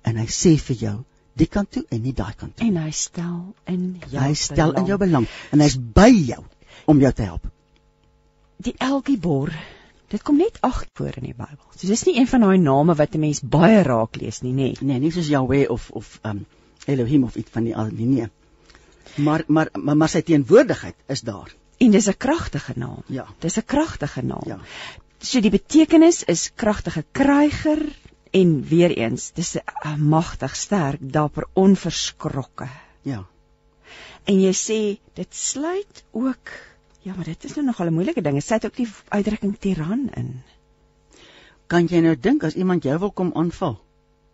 en hy sê vir jou die kant toe en nie daai kant toe. En hy stel in jou hy stel belang. in jou belang en hy's by jou om jou te help die Elgiebor Dit kom net 8 voor in die Bybel. So dis nie een van daai name wat 'n mens baie raak lees nie, nê. Nee, nie soos Yahweh of of um Elohim of iets van die ander nie. Nee. Maar maar maar, maar sy teenwoordigheid is daar. En dis 'n kragtige naam. Ja. Dis 'n kragtige naam. Ja. So die betekenis is kragtige kryger en weer eens, dis 'n magtig, sterk, dapper, onverskrokke. Ja. En jy sê dit sluit ook ja, maar dit is nou nogal 'n moeilike ding. Dit sluit ook die uitdrukking tiran in. Kan jy nou dink as iemand jou wil kom aanval?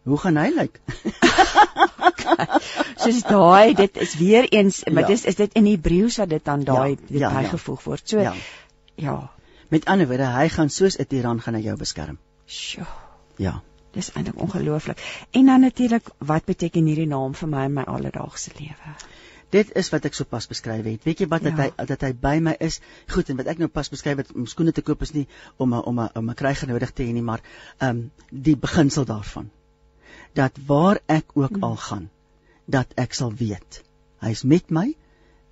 Hoe gaan hy lyk? Soos daai, dit is weer eens, maar Ja. dis is dit in Hebreëus wat dit dan daai Ja, dit ja, ja. bygevoeg word. So Ja. ja. Met ander woorde, hy gaan soos 'n tiran gaan hy jou beskerm. Sjoe. Ja. Dis eintlik ongelooflik. En dan natuurlik, wat beteken hierdie naam vir my in my alledaagse lewe? Dit is wat ek sopas beskryf het. Weet jy wat dat Ja. hy dat hy by my is? Goed, en wat ek nou pas beskryf het om skoene te koop is nie om 'n om 'n om 'n kryger nodig te hê nie, maar ehm um, die beginsel daarvan. Dat waar ek ook Hmm. al gaan, dat ek sal weet. Hy's met my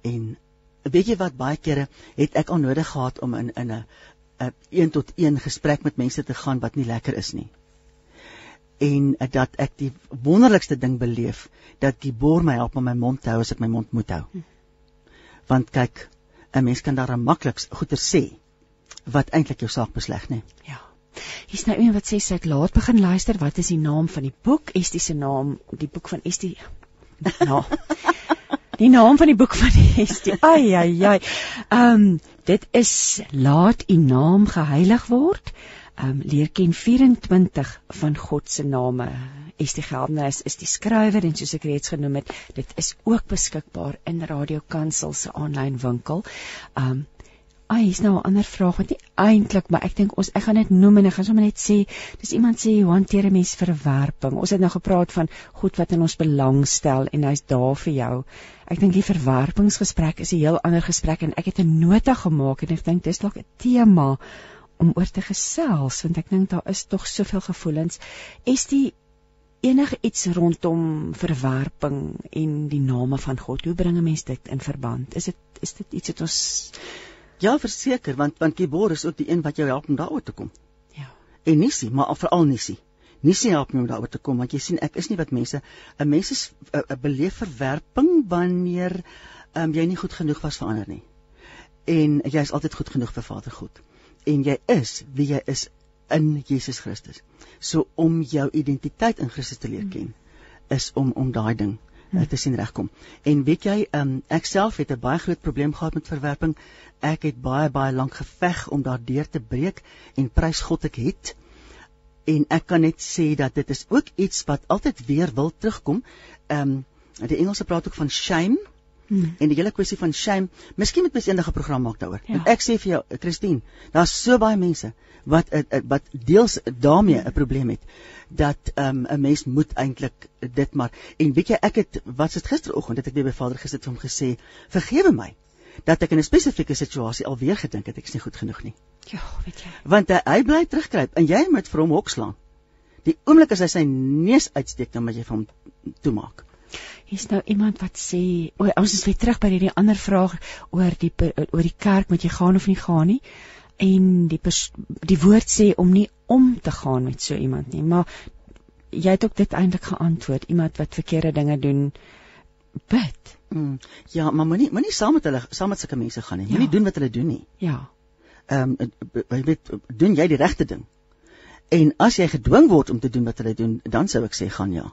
en weet jy wat baie kere het ek al nodig gehad om in in 'n 'n een tot een gesprek met mense te gaan wat nie lekker is nie. En uh, dat ek die wonderlikste ding beleef dat die boer my help om my mond te hou as ek my mond moet hou. Want kyk, 'n mens kan daar maklik goeie sê wat eintlik jou saak besleg, nê? Ja. Hier's nou iemand wat sê sy het laat begin luister. Wat is die naam van die boek? Estie se naam, die boek van Estie. Nou. Die naam van die boek van Estie. Ai ai ai. Ehm um, dit is Laat u naam geheilig word. Um, leer ken 24 van God se name. Estie Geldenhuys is die skrywer en soos ek reeds genoem het, dit is ook beskikbaar in Radio Kansel se aanlyn winkel. Um, Ai, is nou 'n ander vraag wat nie eintlik, maar ek dink ons ek gaan dit noem en ek gaan sommer net sê, dis iemand sê hoe hanteer 'n mens verwerping? Ons het nou gepraat van goed wat in ons belang stel en hy's daar vir jou. Ek dink die verwerpingsgesprek is 'n heel ander gesprek en ek het 'n nota gemaak en ek dink dis dalk 'n tema om oor te gesels want ek dink daar is tog soveel gevoelens. Is die enige iets rondom verwerping en die name van God? Hoe bring 'n mens dit in verband? Is dit is dit iets wat ons Ja, verseker, want want Kibor is ook die een wat jou help om daaroor te kom. ja En Nissie, maar veral Nissie. Nissie help my om daaroor te kom want jy sien ek is nie wat mense 'n mens is 'n beleef verwerping wanneer um, jy nie goed genoeg was vir ander nie. En jy is altyd goed genoeg vir Vader God. En jy is wie jy is in Jesus Christus. So om jou identiteit in Christus te leer ken is om om daai ding uh, te sien regkom. En weet jy, um, ek self het 'n baie groot probleem gehad met verwerping. Ek het baie baie lank geveg om daardeur te breek en prys God ek het. En ek kan net sê dat dit is ook iets wat altyd weer wil terugkom. Ehm um, die Engelse praat ook van shame. Hmm. En die hele kwessie van shame, miskien moet mens eendag 'n program maak daaroor. Ja. Want ek sê vir jou, Christine, daar's so baie mense wat uh, uh, wat deels daarmee 'n probleem het dat ehm, 'n um, mens moet eintlik dit maar en weet jy ek het wat sit gisteroggend het ek weer by Vader gesit en hom gesê vergewe my dat ek in 'n spesifieke situasie alweer gedink het ek is nie goed genoeg nie Ja, weet jy. want uh, hy bly terugkruip en jy moet vir hom hokslaan die oomblik as hy sy neus uitsteek dan moet jy vir hom toemaak Hier's nou iemand wat sê, o, ons is weer terug by hierdie ander vraag oor die oor die kerk moet jy gaan of nie gaan nie. En die pers, die woord sê om nie om te gaan met so iemand nie, maar jy het ook dit eintlik geantwoord, iemand wat verkeerde dinge doen bid. mm, ja maar moenie moenie saam met hulle saam met sulke mense gaan nie Ja. moenie doen wat hulle doen nie Ja. ehm um, jy weet doen jy die regte ding en as jy gedwing word om te doen wat hulle doen dan sou ek sê gaan ja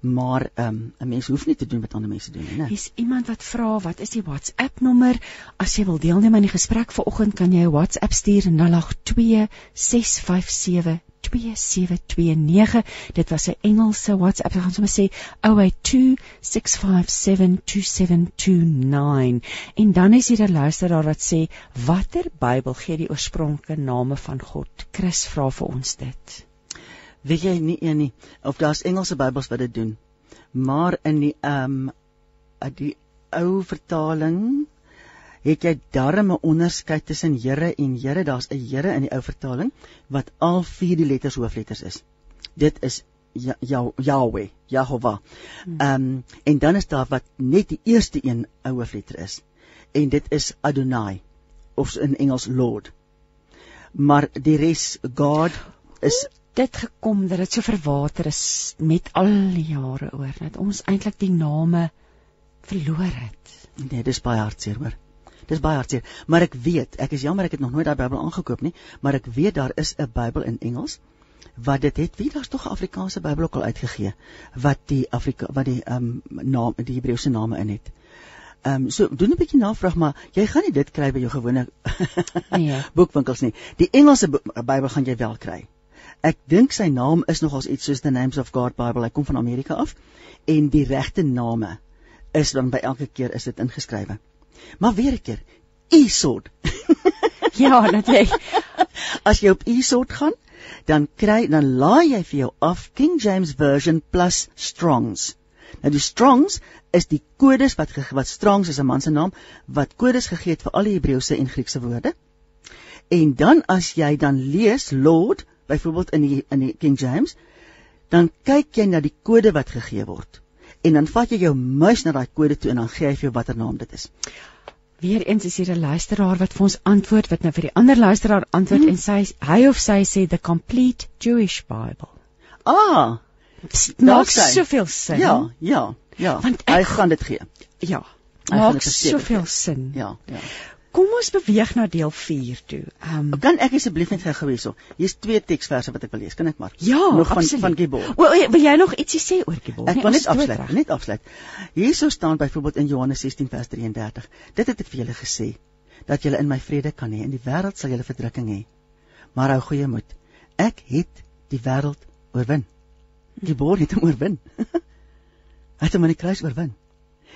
maar ehm um, 'n mens hoef nie te doen wat ander mense doen nie Hier's iemand wat vra wat is die WhatsApp nommer? As jy wil deelneem aan die gesprek vanoggend, kan jy 'n WhatsApp stuur 082 657 2729. Dit was 'n Engelse WhatsApp. Ek gaan sommer sê 082 657 2729. En dan is hier 'n luisteraar wat sê, "Watter Bybel gee die oorspronklike name van God?" Chris vra vir ons dit. weet jy nie een nie of daar's Engelse Bybels wat dit doen maar in die ehm um, die ou vertaling het jy darm 'n onderskeid tussen Here en Here daar's 'n Here in die ou vertaling wat al vier die letters hoofletters is dit is Ja- Ja- Yahweh, Jehovah. Ehm um, en dan is daar wat net die eerste een 'n hoofletter is. En dit is Adonai of in Engels Lord. maar die res God is dit gekom dat dit so verwater is met al die jare oor dat ons eintlik die name verloor het. Nee, dis baie hartseer hoor. Dis baie hartseer, maar ek weet, ek is jammer ek het nog nooit daai Bybel aangekoop nie, maar ek weet daar is 'n Bybel in Engels wat dit het. Wie daar's tog 'n Afrikaanse Bybel ook al uitgegee wat die Afrika wat die ehm um, naam die Hebreëse name in het. Ehm um, so doen 'n bietjie navraag maar jy gaan nie dit kry by jou gewone nee. boekwinkels nie. Die Engelse Bybel gaan jy wel kry. Ek dink sy naam is nogals iets soos the Names of God Bible. Hy kom van Amerika af en die regte name is dan by elke keer is dit ingeskrywe. Maar weer 'n keer, Esod. ja, jy as jy op Esod gaan, dan kry dan laai jy vir jou af King James version plus Strongs. Nou die Strongs is die kodes wat wat Strongs is 'n man se naam wat kodes gegee het vir al die Hebreëse en Griekse woorde. En dan as jy dan lees Lord byvoorbeeld in die in die King James, dan kyk jy na die kode wat gegee word en dan vat jy jou muis na daai kode toe en dan gee hy vir jou watter naam dit is. Weereens is hier 'n luisteraar wat vir ons antwoord wat nou vir die ander luisteraar antwoord hmm. en sy hy of sy sê the complete Jewish Bible. Ah. Maak soveel sin. Ja, ja, ja. Want ek, hy gaan dit gee. Ja. Maak soveel sin. Ja, ja. Kom ons beweeg na deel 4 toe. Ehm um, kan ek asseblief net gou hierso. Hier's twee teksverse wat ek wil lees. Kan ek maar? Ja, nog van absoluut. van Gibor. O, wil jy nog ietsie sê oor Gibor? Ek nee, wil net afsluit, net afsluit. Hierso staan byvoorbeeld in Johannes 16 vers 33. Dit het ek vir julle gesê dat julle in my vrede kan hê. In die wêreld sal julle verdrukking hê. Maar hou goeie moed. Ek het die wêreld oorwin. Gibor het hom oorwin. Hy het hom aan die kruis oorwin.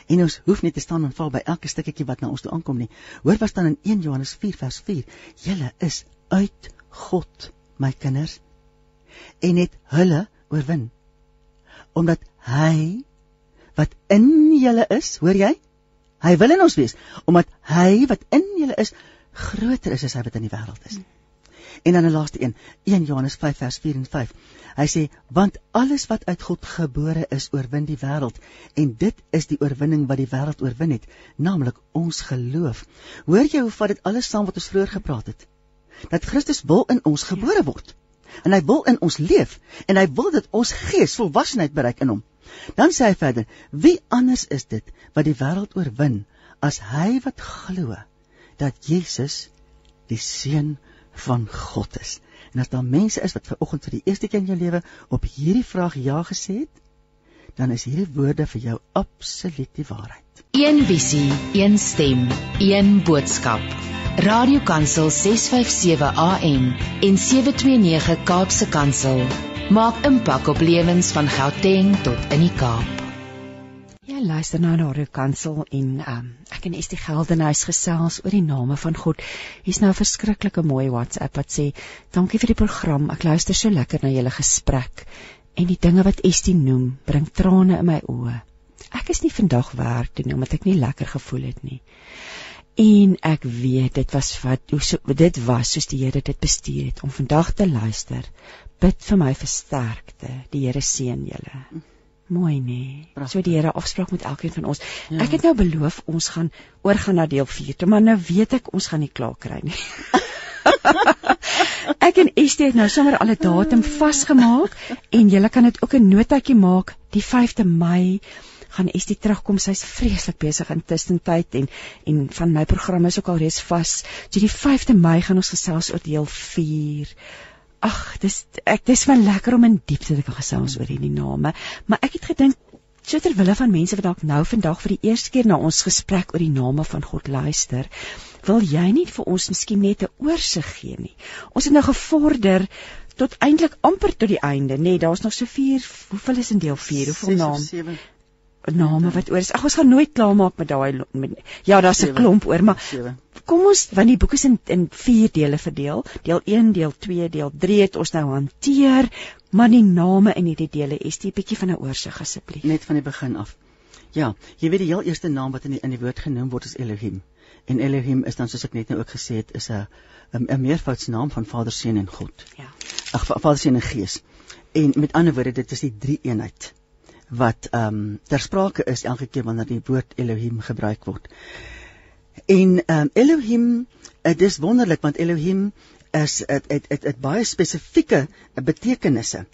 En ons hoef net te staan en val by elke stukkie wat na ons toe aankom nie. Hoor wat staan in 1 Johannes 4 vers 4. Julle is uit God, my kinders, en het hulle oorwin. Omdat hy wat in julle is, hoor jy? Hy wil in ons wees, omdat hy wat in julle is groter is as hy wat in die wêreld is. En dan 'n laaste een, 1 Johannes 5 vers 4 en 5. Hy sê want alles wat uit God gebore is oorwin die wêreld en dit is die oorwinning wat die wêreld oorwin het, naamlik ons geloof. Hoor jy hoe vat dit alles saam wat ons vroeër gepraat het? Dat Christus wil in ons gebore word. En hy wil in ons leef en hy wil dat ons gees volwassenheid bereik in hom. Dan sê hy verder: Wie anders is dit wat die wêreld oorwin as hy wat glo dat Jesus die seun van God is? En as daar mense is wat ver oggend vir die eerste keer in jou lewe op hierdie vraag ja gesê het, dan is hierdie woorde vir jou absoluut die waarheid. Een visie, een stem, een boodskap. Radiokansel 657 AM en 729 Kaapse Kansel maak impak op lewens van Gauteng tot in die Kaap luister nou na Radio Kansel en um, ek en Estie Geldenhuys gesels oor die name van God. Hier's nou 'n verskriklike mooi WhatsApp wat sê: "Dankie vir die program. Ek luister so lekker na julle gesprek en die dinge wat Estie noem, bring trane in my oë. Ek is nie vandag werk toe nie omdat ek nie lekker gevoel het nie. En ek weet dit was wat hoe so dit was soos die Here dit bestuur het om vandag te luister. Bid vir my versterkte. Die Here seën julle." Mooi nee. So die Here afspraak met elkeen van ons. Ja. Ek het nou beloof ons gaan oorgaan na deel 4, toe, maar nou weet ek ons gaan nie klaar kry nie. ek en Estie het nou sommer al 'n datum vasgemaak en julle kan dit ook 'n notaatjie maak die 5de Mei gaan Estie terugkom. Sy's vreeslik besig intussen tyd en en van my programme is ook al reeds vas. So die 5de Mei gaan ons gesels oor deel 4. Ag, dis ek dis van lekker om in diepte te kan gesels oor hierdie name, maar ek het gedink so ter wille van mense wat dalk nou vandag vir die eerste keer na ons gesprek oor die name van God luister, wil jy nie vir ons miskien net 'n oorsig gee nie. Ons het nou gevorder tot eintlik amper tot die einde, nê? Nee, Daar's nog so 4, hoeveel is in deel 4? Hoeveel name? name wat oor is. Ag ons gaan nooit klaar maak met daai ja, daar's 'n klomp oor, maar 7. Kom ons want die boek is in in 4 dele verdeel. Deel 1, deel 2, deel 3 het ons nou hanteer, maar die name in hierdie dele is 'n bietjie van 'n oorsig asseblief. Net van die begin af. Ja, jy weet die heel eerste naam wat in die, in die woord genoem word is Elohim. En Elohim is dan soos ek net nou ook gesê het, is 'n 'n meervoudsnaam van Vader, Seun en God. Ja. Ag Vader, Seun en Gees. En met ander woorde, dit is die drie eenheid wat ehm um, ter sprake is elke keer wanneer die woord Elohim gebruik word. En um, Elohim, dit is wonderlik want Elohim is dit dit dit het baie spesifieke betekenisse.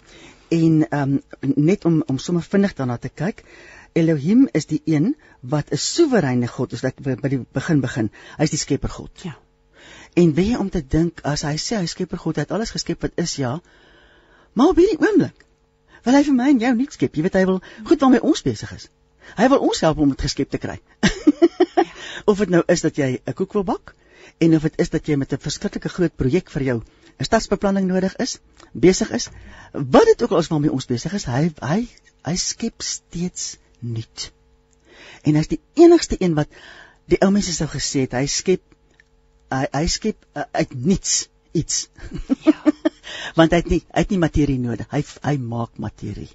En um, net om om sommer vinnig daarna te kyk, Elohim is die een wat 'n soewereine God is, dat by die begin begin. Hy's die skepper God. Ja. En wie om te dink as hy sê hy skepper God, hy het alles geskep wat is, ja. Maar op hierdie oomblik wil hy vir my en jou nie skep. Jy weet hy wil goed waarmee ons besig is. Hy wil ons help om dit geskep te kry. of dit nou is dat jy 'n koek wil bak en of dit is dat jy met 'n verskriklike groot projek vir jou 'n stadsbeplanning nodig is, besig is, wat dit ook al is waarmee ons besig is, hy hy hy skep steeds nuut. En hy's die enigste een wat die ou mense sou gesê het, hy skep hy, hy skep uh, uit niets iets. Ja. Want hy het nie hy het nie materie nodig. Hy hy maak materie.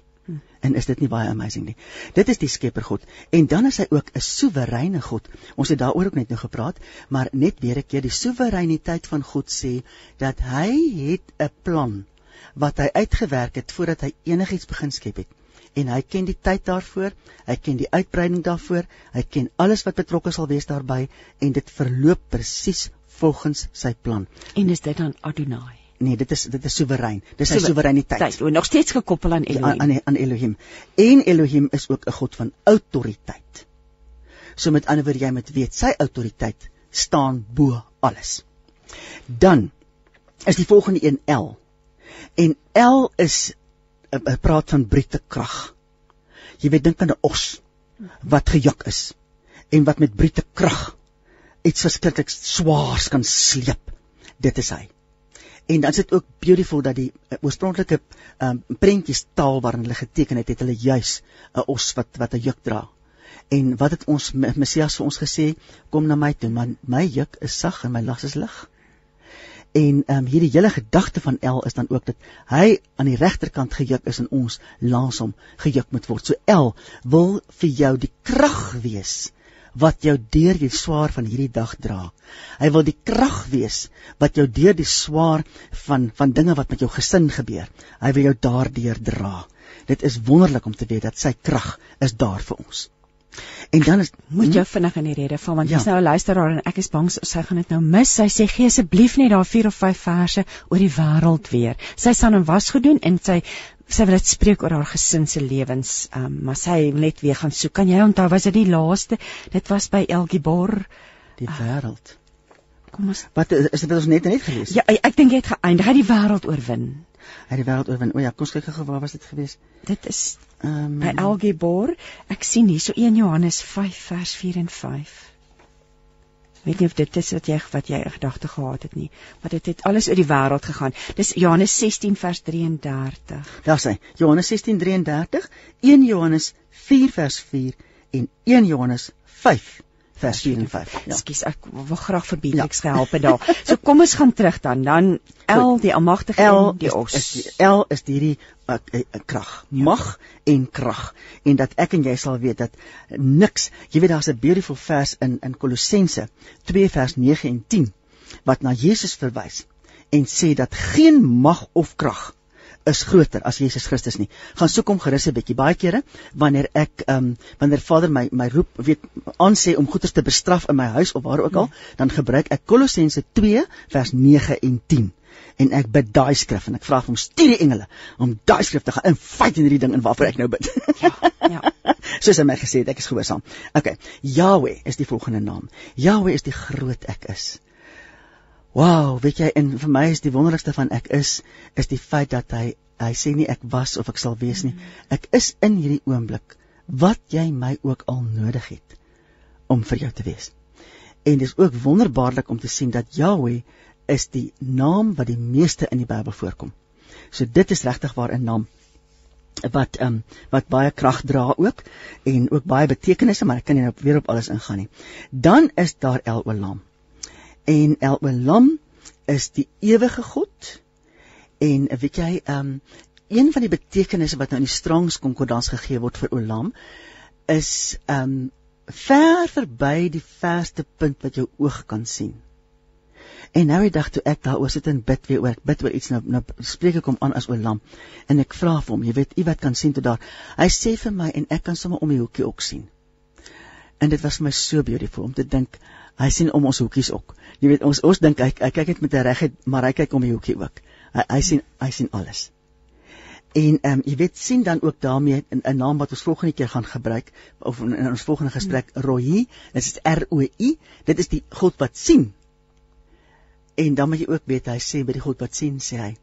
En is dit nie baie amazing nie? Dit is die Skepper God en dan is hy ook 'n soewereine God. Ons het daaroor ook net nou gepraat, maar net weer 'n keer die soewereiniteit van God sê dat hy het 'n plan wat hy uitgewerk het voordat hy enigiets begin skep het. En hy ken die tyd daarvoor, hy ken die uitbreiding daarvoor, hy ken alles wat betrokke sal wees daarbey en dit verloop presies volgens sy plan. En is dit dan Adonai? Nee, dit is dit is soewerein. Dis sy soewereiniteit. Dit is nog steeds gekoppel aan Elohim. Ja, aan aan Elohim. En Elohim is ook 'n God van autoriteit. So met ander woorde jy moet weet, sy autoriteit staan bo alles. Dan is die volgende een L. En L is 'n praat van brute krag. Jy weet dink aan 'n os wat gejuk is en wat met brute krag iets verskriklik swaars kan sleep. Dit is hy. En dan is dit ook beautiful dat die uh, oorspronklike um, prentjies taal waarin hulle geteken het, het hulle juis 'n os wat wat 'n juk dra. En wat het ons Messias vir ons gesê? Kom na my toe, man, my juk is sag en my las is lig. En ehm um, hierdie hele gedagte van El is dan ook dat hy aan die regterkant gejuk is en ons langs hom gejuk moet word. So El wil vir jou die krag wees wat jou deur die swaar van hierdie dag dra. Hy wil die krag wees wat jou deur die swaar van van dinge wat met jou gesin gebeur. Hy wil jou daardeur dra. Dit is wonderlik om te weet dat sy krag is daar vir ons. En dan is moet jy vinnig in die rede val want jy's ja. nou 'n luisteraar en ek is bang sy gaan dit nou mis. Sy sê gee asseblief net daar 4 of 5 verse oor die wêreld weer. Sy staan en was gedoen en sy sy wil dit spreek oor haar gesin se lewens, um, maar sy net weer gaan soek. Kan jy onthou was dit die laaste? Dit was by Elgibor die uh, wêreld. Kom ons Wat is dit wat ons net net gelees? Ja, ek dink jy het geëindig. Hy die wêreld oorwin. Hy die wêreld oorwin. O ja, kom kyk gou waar was dit gewees? Dit is um, by Elgibor. Ek sien hier so 1 Johannes 5 vers 4 en 5 weet nie of dit is wat jy wat jy gedagte gehad het nie, maar dit het alles uit die wêreld gegaan. Dis Johannes 16 vers 33. Daar sê Johannes 16:33, 1 Johannes 4 vers 4 en 1 Johannes 5 vers 4 en 5. Ja. Ekskuus, ek wil graag vir Beatrix ja. gehelp het daar. So kom ons gaan terug dan. Dan L die almagtige en die os. Is, is, L is hierdie uh, uh, uh, krag, ja. mag en krag. En dat ek en jy sal weet dat niks, jy weet daar's 'n beautiful vers in in Kolossense 2 vers 9 en 10 wat na Jesus verwys en sê dat geen mag of krag is groter as Jesus Christus nie. Gaan soek hom gerus 'n bietjie. Baie kere wanneer ek ehm um, wanneer Vader my my roep, weet aan sê om goeders te bestraf in my huis of waar ook al, hmm. dan gebruik ek Kolossense 2 vers 9 en 10 en ek bid daai skrif en ek vra hom stuur die engele om daai skrif te gaan in fight in hierdie ding en waarvoor ek nou bid. Ja, ja. Soos hy my gesê het, ek is gehoorsaam. OK. Yahweh is die volgende naam. Yahweh is die groot ek is. Wow, weet jy, en vir my is die wonderlikste van ek is is die feit dat hy hy sê nie ek was of ek sal wees nie. Ek is in hierdie oomblik wat jy my ook al nodig het om vir jou te wees. En dis ook wonderbaarlik om te sien dat Yahweh is die naam wat die meeste in die Bybel voorkom. So dit is regtig waar 'n naam wat ehm um, wat baie krag dra ook en ook baie betekenisse, maar ek kan nie nou weer op alles ingaan nie. Dan is daar El Olam en El Olam is die ewige God. En weet jy, ehm um, een van die betekenisse wat nou in die Strong's Konkordans gegee word vir Olam is ehm um, ver verby die verste punt wat jou oog kan sien. En nou die dag toe ek daaroor sit en bid weer oor, bid oor iets nou nou spreek ek hom aan as Olam en ek vra vir hom, jy weet, u wat kan sien tot daar. Hy sê vir my en ek kan sommer om die hoekie ook sien. En dit was vir my so beautiful om te dink hy sien om ons hoekies ook. Jy weet ons ons dink hy, hy kyk net met 'n regheid, maar hy kyk om die hoekie ook. Hy hy sien hy sien alles. En ehm um, jy weet sien dan ook daarmee 'n naam wat ons volgende keer gaan gebruik of in, in ons volgende gesprek. Rohi, dit is R O I, dit is die God wat sien. En dan moet jy ook weet hy sê by die God wat sien sê hy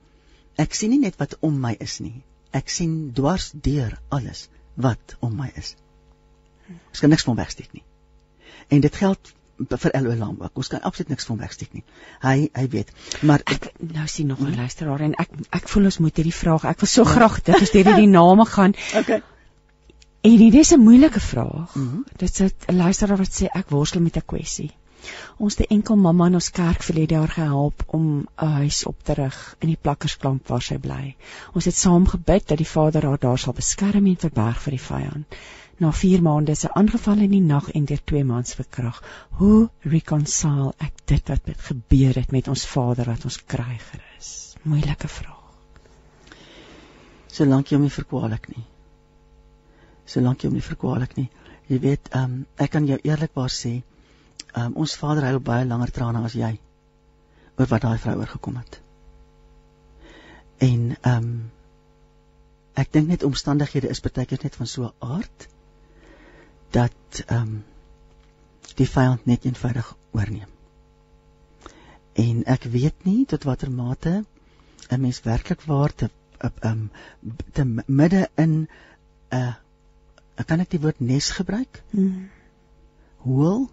ek sien nie net wat om my is nie. Ek sien dwars deur alles wat om my is. Ons kan niks van wegsteek nie. En dit geld vir Elo Lam ook. Ons kan absoluut niks van wegsteek nie. Hy hy weet. Maar ek nou sien nog 'n hmm? luisteraar en ek ek voel ons moet hierdie vraag. Ek wil so ja. graag dit as dit die name gaan. Okay. En dit is 'n moeilike vraag. Mm -hmm. Dit is 'n luisteraar wat sê ek worstel met 'n kwessie. Ons het 'n enkel mamma in ons kerk verlede jaar gehelp om 'n huis op te rig in die plakkersklamp waar sy bly. ons het saam gebid dat die Vader haar daar sal beskerm en verberg vir die vyand na 4 maande se aangeval in die nag en deur 2 maande verkrag. Hoe reconcile ek dit wat met gebeur het met ons Vader wat ons kryger is? Moeilike vraag. Solank jy hom nie verkwalik nie. Solank jy hom nie verkwalik nie. Jy weet, ehm um, ek kan jou eerlikwaar sê, ehm um, ons Vader het baie langer trane as jy oor wat daai vrou oorgekom het. En ehm um, ek dink net omstandighede is baie keer net van so 'n aard dat ehm um, die vyand net eenvoudig oorneem. En ek weet nie tot watter mate 'n mens werklik waar te ehm um, te midde in 'n uh, kan ek die woord nes gebruik? Hmm. Hoel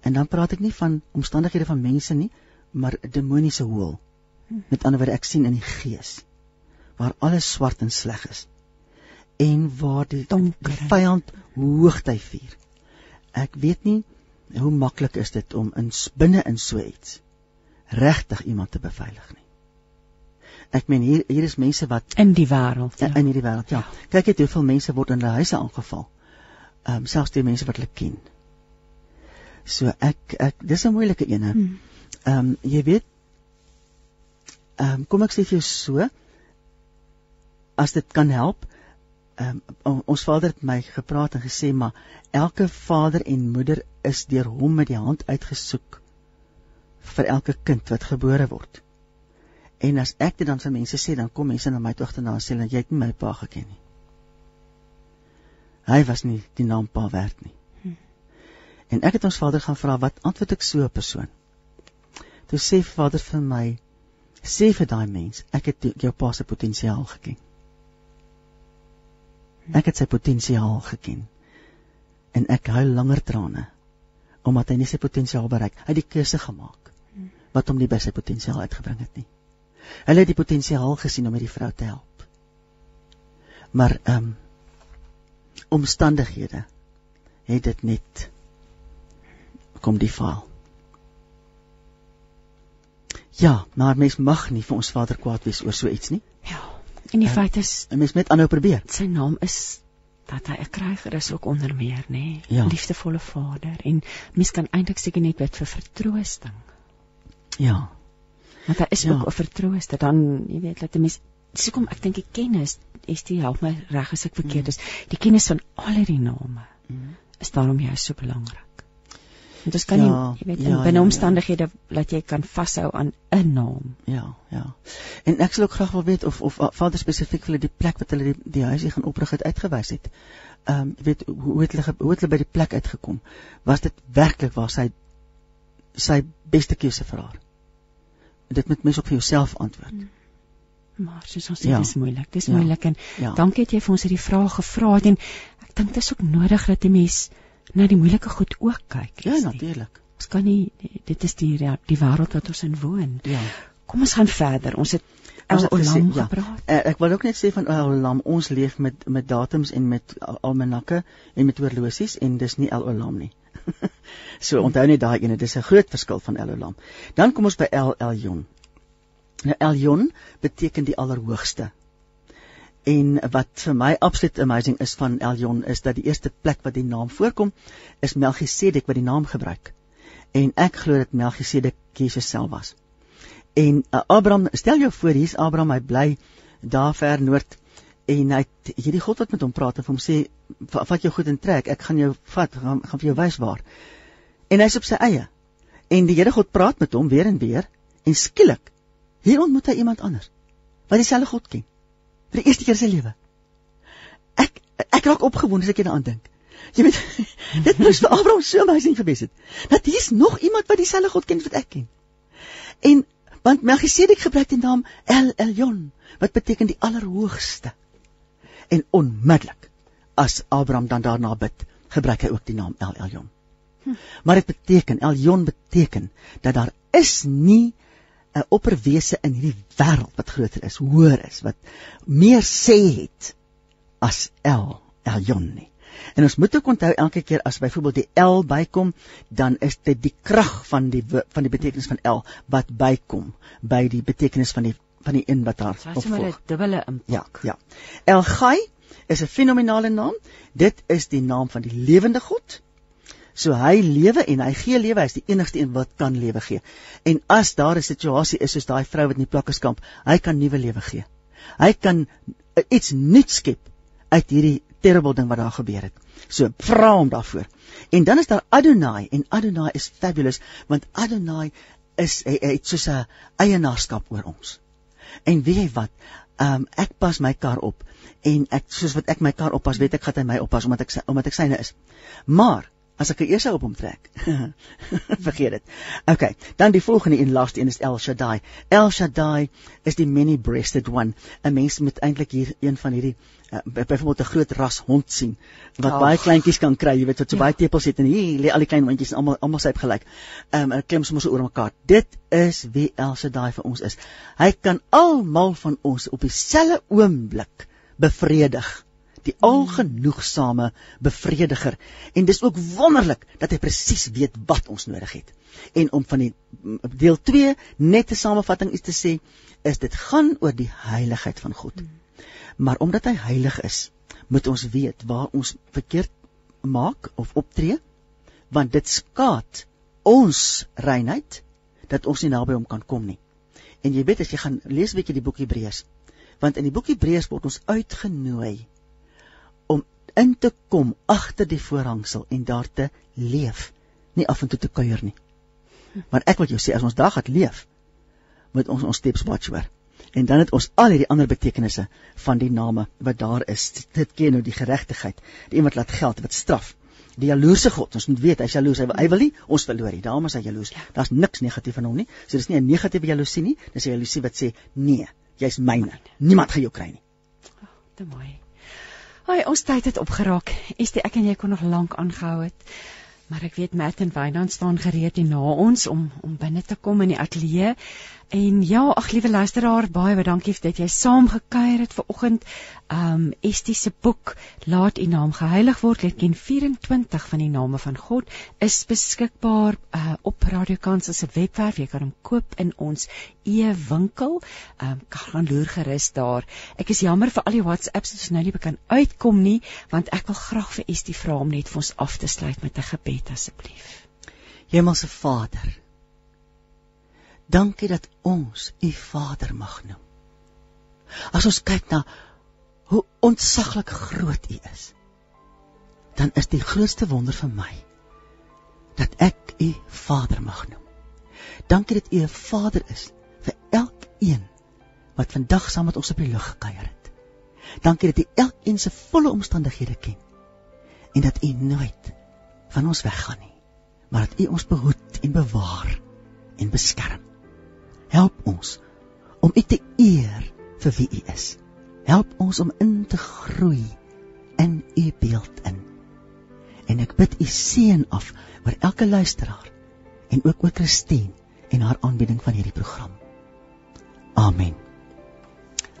en dan praat ek nie van omstandighede van mense nie, maar 'n demoniese hoel. Hmm. Met ander woorde ek sien in die gees waar alles swart en sleg is en waar die, die vyand hoogty vier. Ek weet nie hoe maklik is dit om in binne in so iets regtig iemand te beveilig nie. Ek meen hier hier is mense wat in die wêreld ja. in hierdie wêreld ja. Kyk net hoeveel mense word in hulle huise aangeval. Ehm um, selfs die mense wat hulle ken. So ek ek dis 'n moeilike een. Hmm. Ehm um, jy weet ehm um, kom ek sê vir jou so as dit kan help um, ons vader het my gepraat en gesê maar elke vader en moeder is deur hom met die hand uitgesoek vir elke kind wat gebore word. En as ek dit dan vir mense sê, dan kom mense na my toe agterna en sê dat jy het nie my pa geken nie. Hy was nie die naam pa werd nie. Hm. En ek het ons vader gaan vra wat antwoord ek so 'n persoon. Toe sê vader vir my sê vir daai mens, ek het jou pa se potensiaal geken. Ek het sy potensiaal geken. En ek huil langer trane omdat hy nie sy potensiaal bereik. Hy het die keuse gemaak wat hom nie by sy potensiaal uitgebring het nie. Hulle het die potensiaal gesien om hierdie vrou te help. Maar ehm um, omstandighede het dit net kom die faal. Ja, maar mens mag nie vir ons Vader kwaad wees oor so iets nie. Ja. En die feit is 'n mens met aanhou probeer. Sy naam is dat hy 'n kryger is ook onder meer, nê? Nee? Ja. Liefdevolle Vader en mens kan eintlik seker net bid vir vertroosting. Ja. Want daar is ja. ook 'n vertrooster dan, jy weet, dat 'n mens dis hoekom ek dink die kennis is die help my reg as ek verkeerd mm. is. Die kennis van al hierdie name mm. is daarom jy is so belangrik. Want dit kan ja, nie, jy weet, ja, in binne ja, omstandighede ja. dat jy kan vashou aan 'n naam. Ja, ja. En ek sal ook graag wil weet of of Vader spesifiek vir hulle die plek wat hulle die, die huisie gaan oprig het uitgewys het. Ehm um, jy weet hoe het hulle hoe het hulle by die plek uitgekom? Was dit werklik waar sy sy beste keuse vir haar? Dit moet mens ook vir jouself antwoord. Hmm. Maar soos ons sê, ja. dis moeilik. Dis ja. moeilik en ja. dankie dat jy vir ons hierdie vraag gevra het en ek dink dit is ook nodig dat 'n mens na die moeilike goed ook kyk. Ja, natuurlik. Ons kan nie dit is die die wêreld wat ons in woon. Ja. Kom ons gaan verder. Ons het ons het gesê, ja. gepraat. Uh, ek wil ook net sê van Olam, ons leef met met datums en met almanakke en met horlosies en dis nie El Olam nie. so onthou net daai ene, dis 'n groot verskil van El Olam. Dan kom ons by El Elyon. Nou Elyon beteken die allerhoogste. En wat vir my absoluut amazing is van Eljon is dat die eerste plek wat die naam voorkom is Melchisedek wat die naam gebruik. En ek glo dat Melchisedek Jesus self was. En uh, Abraham, stel jou voor hier's Abraham, hy bly daar ver noord en hy het hierdie God wat met hom praat en hom sê vat jou goed en trek, ek gaan jou vat, gaan, gaan vir jou wys waar. En hy's op sy eie. En die Here God praat met hom weer en weer en skielik hier ontmoet hy iemand anders wat dieselfde God ken. Vir die eerste keer in sy lewe. Ek ek raak opgewonde as ek daaraan dink. Jy weet, dit moes vir Abraham so amazing gewees het. Dat hier's nog iemand wat dieselfde God ken wat ek ken. En want Melchisedek gebruik die naam El Elyon wat beteken die allerhoogste. En onmiddellik as Abraham dan daarna bid, gebruik hy ook die naam El Elyon. Hm. Maar dit beteken Elyon beteken dat daar is nie 'n opperwese in hierdie wêreld wat groter is, hoër is, wat meer sê het as El Elyon nie. En ons moet ook onthou elke keer as byvoorbeeld die L bykom, dan is dit die krag van die van die betekenis van L wat bykom by die betekenis van die van die een wat daar opvolg. Dit is 'n dubbele impak. Ja, ja. El Gai is 'n fenominale naam. Dit is die naam van die lewende God. So hy lewe en hy gee lewe, hy is die enigste een wat kan lewe gee. En as daar 'n situasie is soos daai vrou wat in die plakkerskamp, hy kan nuwe lewe gee. Hy kan iets nuuts skep uit hierdie terrible ding wat daar gebeur het. So vra hom daarvoor. En dan is daar Adonai en Adonai is fabulous want Adonai is hy, hy het soos 'n eienaarskap oor ons. En weet jy wat? Ehm um, ek pas my kar op en ek soos wat ek my kar oppas, weet ek gaan hy my oppas omdat ek omdat ek syne is. Maar as ek eers op hom trek. Vergeet dit. OK, dan die volgende en laaste een is El Shaddai. El Shaddai is die many-breasted one. 'n Mens moet eintlik hier een van hierdie uh, byvoorbeeld 'n groot ras hond sien wat oh. baie kleintjies kan kry, jy weet wat so ja. baie tepels het en hier lê al die klein hondjies almal almal syp gelyk. Ehm um, en klim sommer so oor mekaar. Dit is wie El Shaddai vir ons is. Hy kan almal van ons op dieselfde oomblik bevredig die algenoegsame bevrediger en dis ook wonderlik dat hy presies weet wat ons nodig het. En om van die deel 2 net 'n samevatting iets te sê, is dit gaan oor die heiligheid van God. Maar omdat hy heilig is, moet ons weet waar ons verkeerd maak of optree, want dit skaad ons reinheid dat ons nie naby hom kan kom nie. En jy weet as jy gaan lees 'n bietjie die boek Hebreërs, want in die boek Hebreërs word ons uitgenooi in te kom agter die voorhangsel en daar te leef, nie af en toe te kuier nie. Maar ek wil jou sê as ons daar gaan leef, moet ons ons steps watch hoor. En dan het ons al hierdie ander betekenisse van die name wat daar is. Dit ken nou die geregtigheid, die een wat laat geld, wat straf. Die jaloerse God, ons moet weet hy's jaloers, hy, hy wil nie ons verloor nie. Daarom is hy jaloers. Daar's niks negatief aan hom nie. So dis nie 'n negatiewe jaloesie nie, dis 'n jaloesie wat sê nee, jy's myne. Niemand gaan jou kry nie. Oh, te mooi. Haai, ons tyd het opgeraak. Estie, ek en jy kon nog lank aangehou het. Maar ek weet Matt en Wynand staan gereed hier na ons om om binne te kom in die ateljee. En ja, ag liewe luisteraar, baie baie dankie dat jy saam gekuier het ver oggend. Um Estie se boek Laat U naam geheilig word, dit ken 24 van die name van God is beskikbaar uh, op Radio Kansel se webwerf. Jy kan hom koop in ons e-winkel. Um kan loer gerus daar. Ek is jammer vir al die WhatsApps wat nou nie kan uitkom nie, want ek wil graag vir Estie vra om net vir ons af te sluit met 'n gebed asseblief. Hemelse Vader, Dankie dat ons U Vader mag noem. As ons kyk na hoe ontsaglik groot U is, dan is die grootste wonder vir my dat ek U Vader mag noem. Dankie dat U 'n Vader is vir elkeen wat vandag saam met ons op die lug gekuier het. Dankie dat U elkeen se volle omstandighede ken en dat U nooit van ons weggaan nie, maar dat U ons behoed en bewaar en beskerm. Help ons om U te eer vir wie U is. Help ons om in te groei in U beeld in. En ek bid U seën af oor elke luisteraar en ook oor Christine en haar aanbieding van hierdie program. Amen.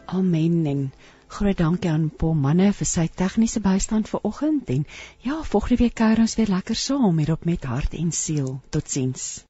Amen en groot dankie aan Paul Manne vir sy tegniese bystand vir oggend en ja, volgende week kuier ons weer lekker saam hier op met hart en siel. Totsiens.